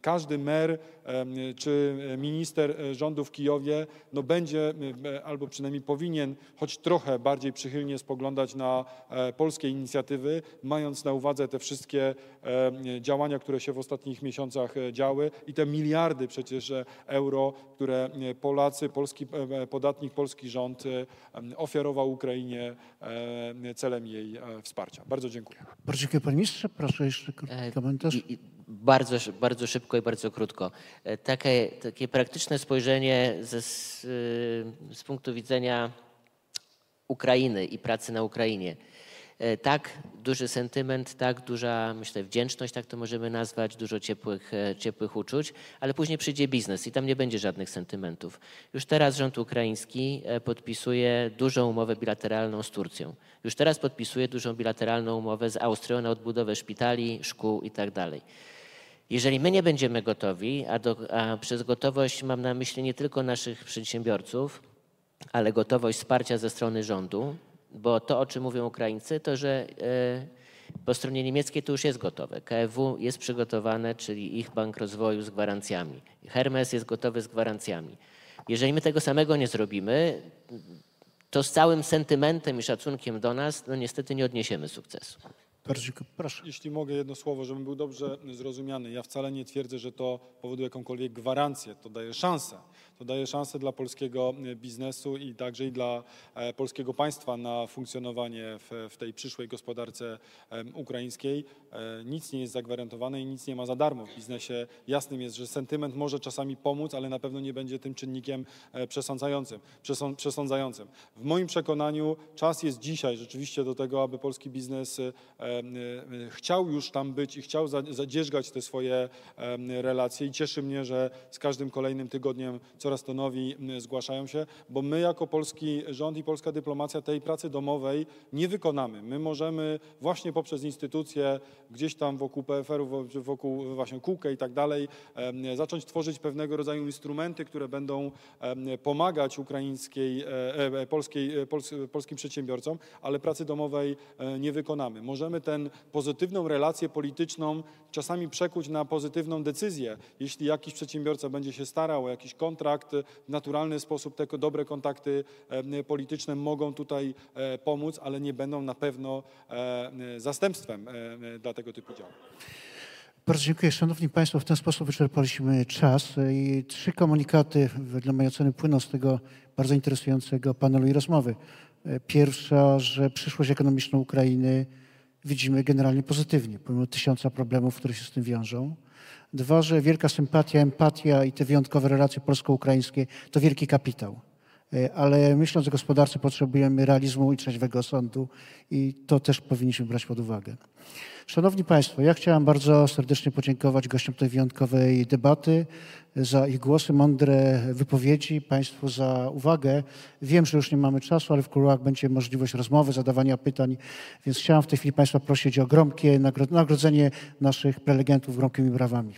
każdy mer em, czy minister e, rządu w Kijowie no będzie e, albo przynajmniej powinien choć trochę bardziej przychylnie spoglądać na e, polskie inicjatywy, mając na uwadze te wszystkie e, działania, które się w ostatnich miesiącach e, działy i te miliardy przecież e, euro, które e, Polacy, polski e, podatnik, polski rząd ofiarował Ukrainie celem jej e, wsparcia. Bardzo dziękuję. Bardzo dziękuję panie ministrze. Proszę jeszcze krótki E, komentarz. I, i bardzo, bardzo szybko i bardzo krótko. E, Takie, takie praktyczne spojrzenie ze, z, y, z punktu widzenia Ukrainy i pracy na Ukrainie. E, Tak duży sentyment, tak duża, myślę, wdzięczność, tak to możemy nazwać, dużo ciepłych, e, ciepłych uczuć, ale później przyjdzie biznes i tam nie będzie żadnych sentymentów. Już teraz rząd ukraiński e, podpisuje dużą umowę bilateralną z Turcją. Już teraz podpisuje dużą bilateralną umowę z Austrią na odbudowę szpitali, szkół i tak. Jeżeli my nie będziemy gotowi, a, do, a przez gotowość mam na myśli nie tylko naszych przedsiębiorców, ale gotowość wsparcia ze strony rządu, bo to, o czym mówią Ukraińcy, to że e, po stronie niemieckiej to już jest gotowe. KFW jest przygotowane, czyli ich bank rozwoju z gwarancjami. Hermes jest gotowy z gwarancjami. Jeżeli my tego samego nie zrobimy, to z całym sentymentem i szacunkiem do nas, no niestety nie odniesiemy sukcesu. Bardzo. Proszę. Jeśli mogę jedno słowo, żebym był dobrze zrozumiany. Ja wcale nie twierdzę, że to powoduje jakąkolwiek gwarancję. To daje szansę. To daje szansę dla polskiego e, biznesu i także i dla e, polskiego państwa na funkcjonowanie w, w tej przyszłej gospodarce ukraińskiej. E, Nic nie jest zagwarantowane i nic nie ma za darmo w biznesie. Jasnym jest, że sentyment może czasami pomóc, ale na pewno nie będzie tym czynnikiem e, przesądzającym. przesą- przesądzającym. W moim przekonaniu czas jest dzisiaj rzeczywiście do tego, aby polski biznes e, chciał już tam być i chciał za- zadzierzgać te swoje relacje i cieszy mnie, że z każdym kolejnym tygodniem coraz to nowi zgłaszają się, bo my jako polski rząd i polska dyplomacja tej pracy domowej nie wykonamy. My możemy właśnie poprzez instytucje gdzieś tam wokół PFR-u, wo- wokół właśnie kółkę i tak dalej, zacząć tworzyć pewnego rodzaju instrumenty, które będą pomagać ukraińskiej, e, e, polskiej, e, pols, polskim przedsiębiorcom, ale pracy domowej nie wykonamy. Możemy tę pozytywną relację polityczną czasami przekuć na pozytywną decyzję. Jeśli jakiś przedsiębiorca będzie się starał o jakiś kontrakt, w naturalny sposób te dobre kontakty polityczne mogą tutaj pomóc, ale nie będą na pewno zastępstwem e, dla tego typu działań. Bardzo dziękuję. Szanowni Państwo, w ten sposób wyczerpaliśmy czas i trzy komunikaty wedle mojej oceny płyną z tego bardzo interesującego panelu i rozmowy. E, Pierwsza, że przyszłość ekonomiczną Ukrainy widzimy generalnie pozytywnie, pomimo tysiąca problemów, które się z tym wiążą. Dwa, że wielka sympatia, empatia i te wyjątkowe relacje polsko-ukraińskie to wielki kapitał. E, Ale myśląc o gospodarce potrzebujemy realizmu i trzeźwego sądu i to też powinniśmy brać pod uwagę. Szanowni Państwo, ja chciałem bardzo serdecznie podziękować gościom tej wyjątkowej debaty za ich głosy, mądre wypowiedzi, Państwu za uwagę. Wiem, że już nie mamy czasu, ale w kuluarach będzie możliwość rozmowy, zadawania pytań, więc chciałem w tej chwili Państwa prosić o gromkie nagro- nagrodzenie naszych prelegentów gromkimi brawami.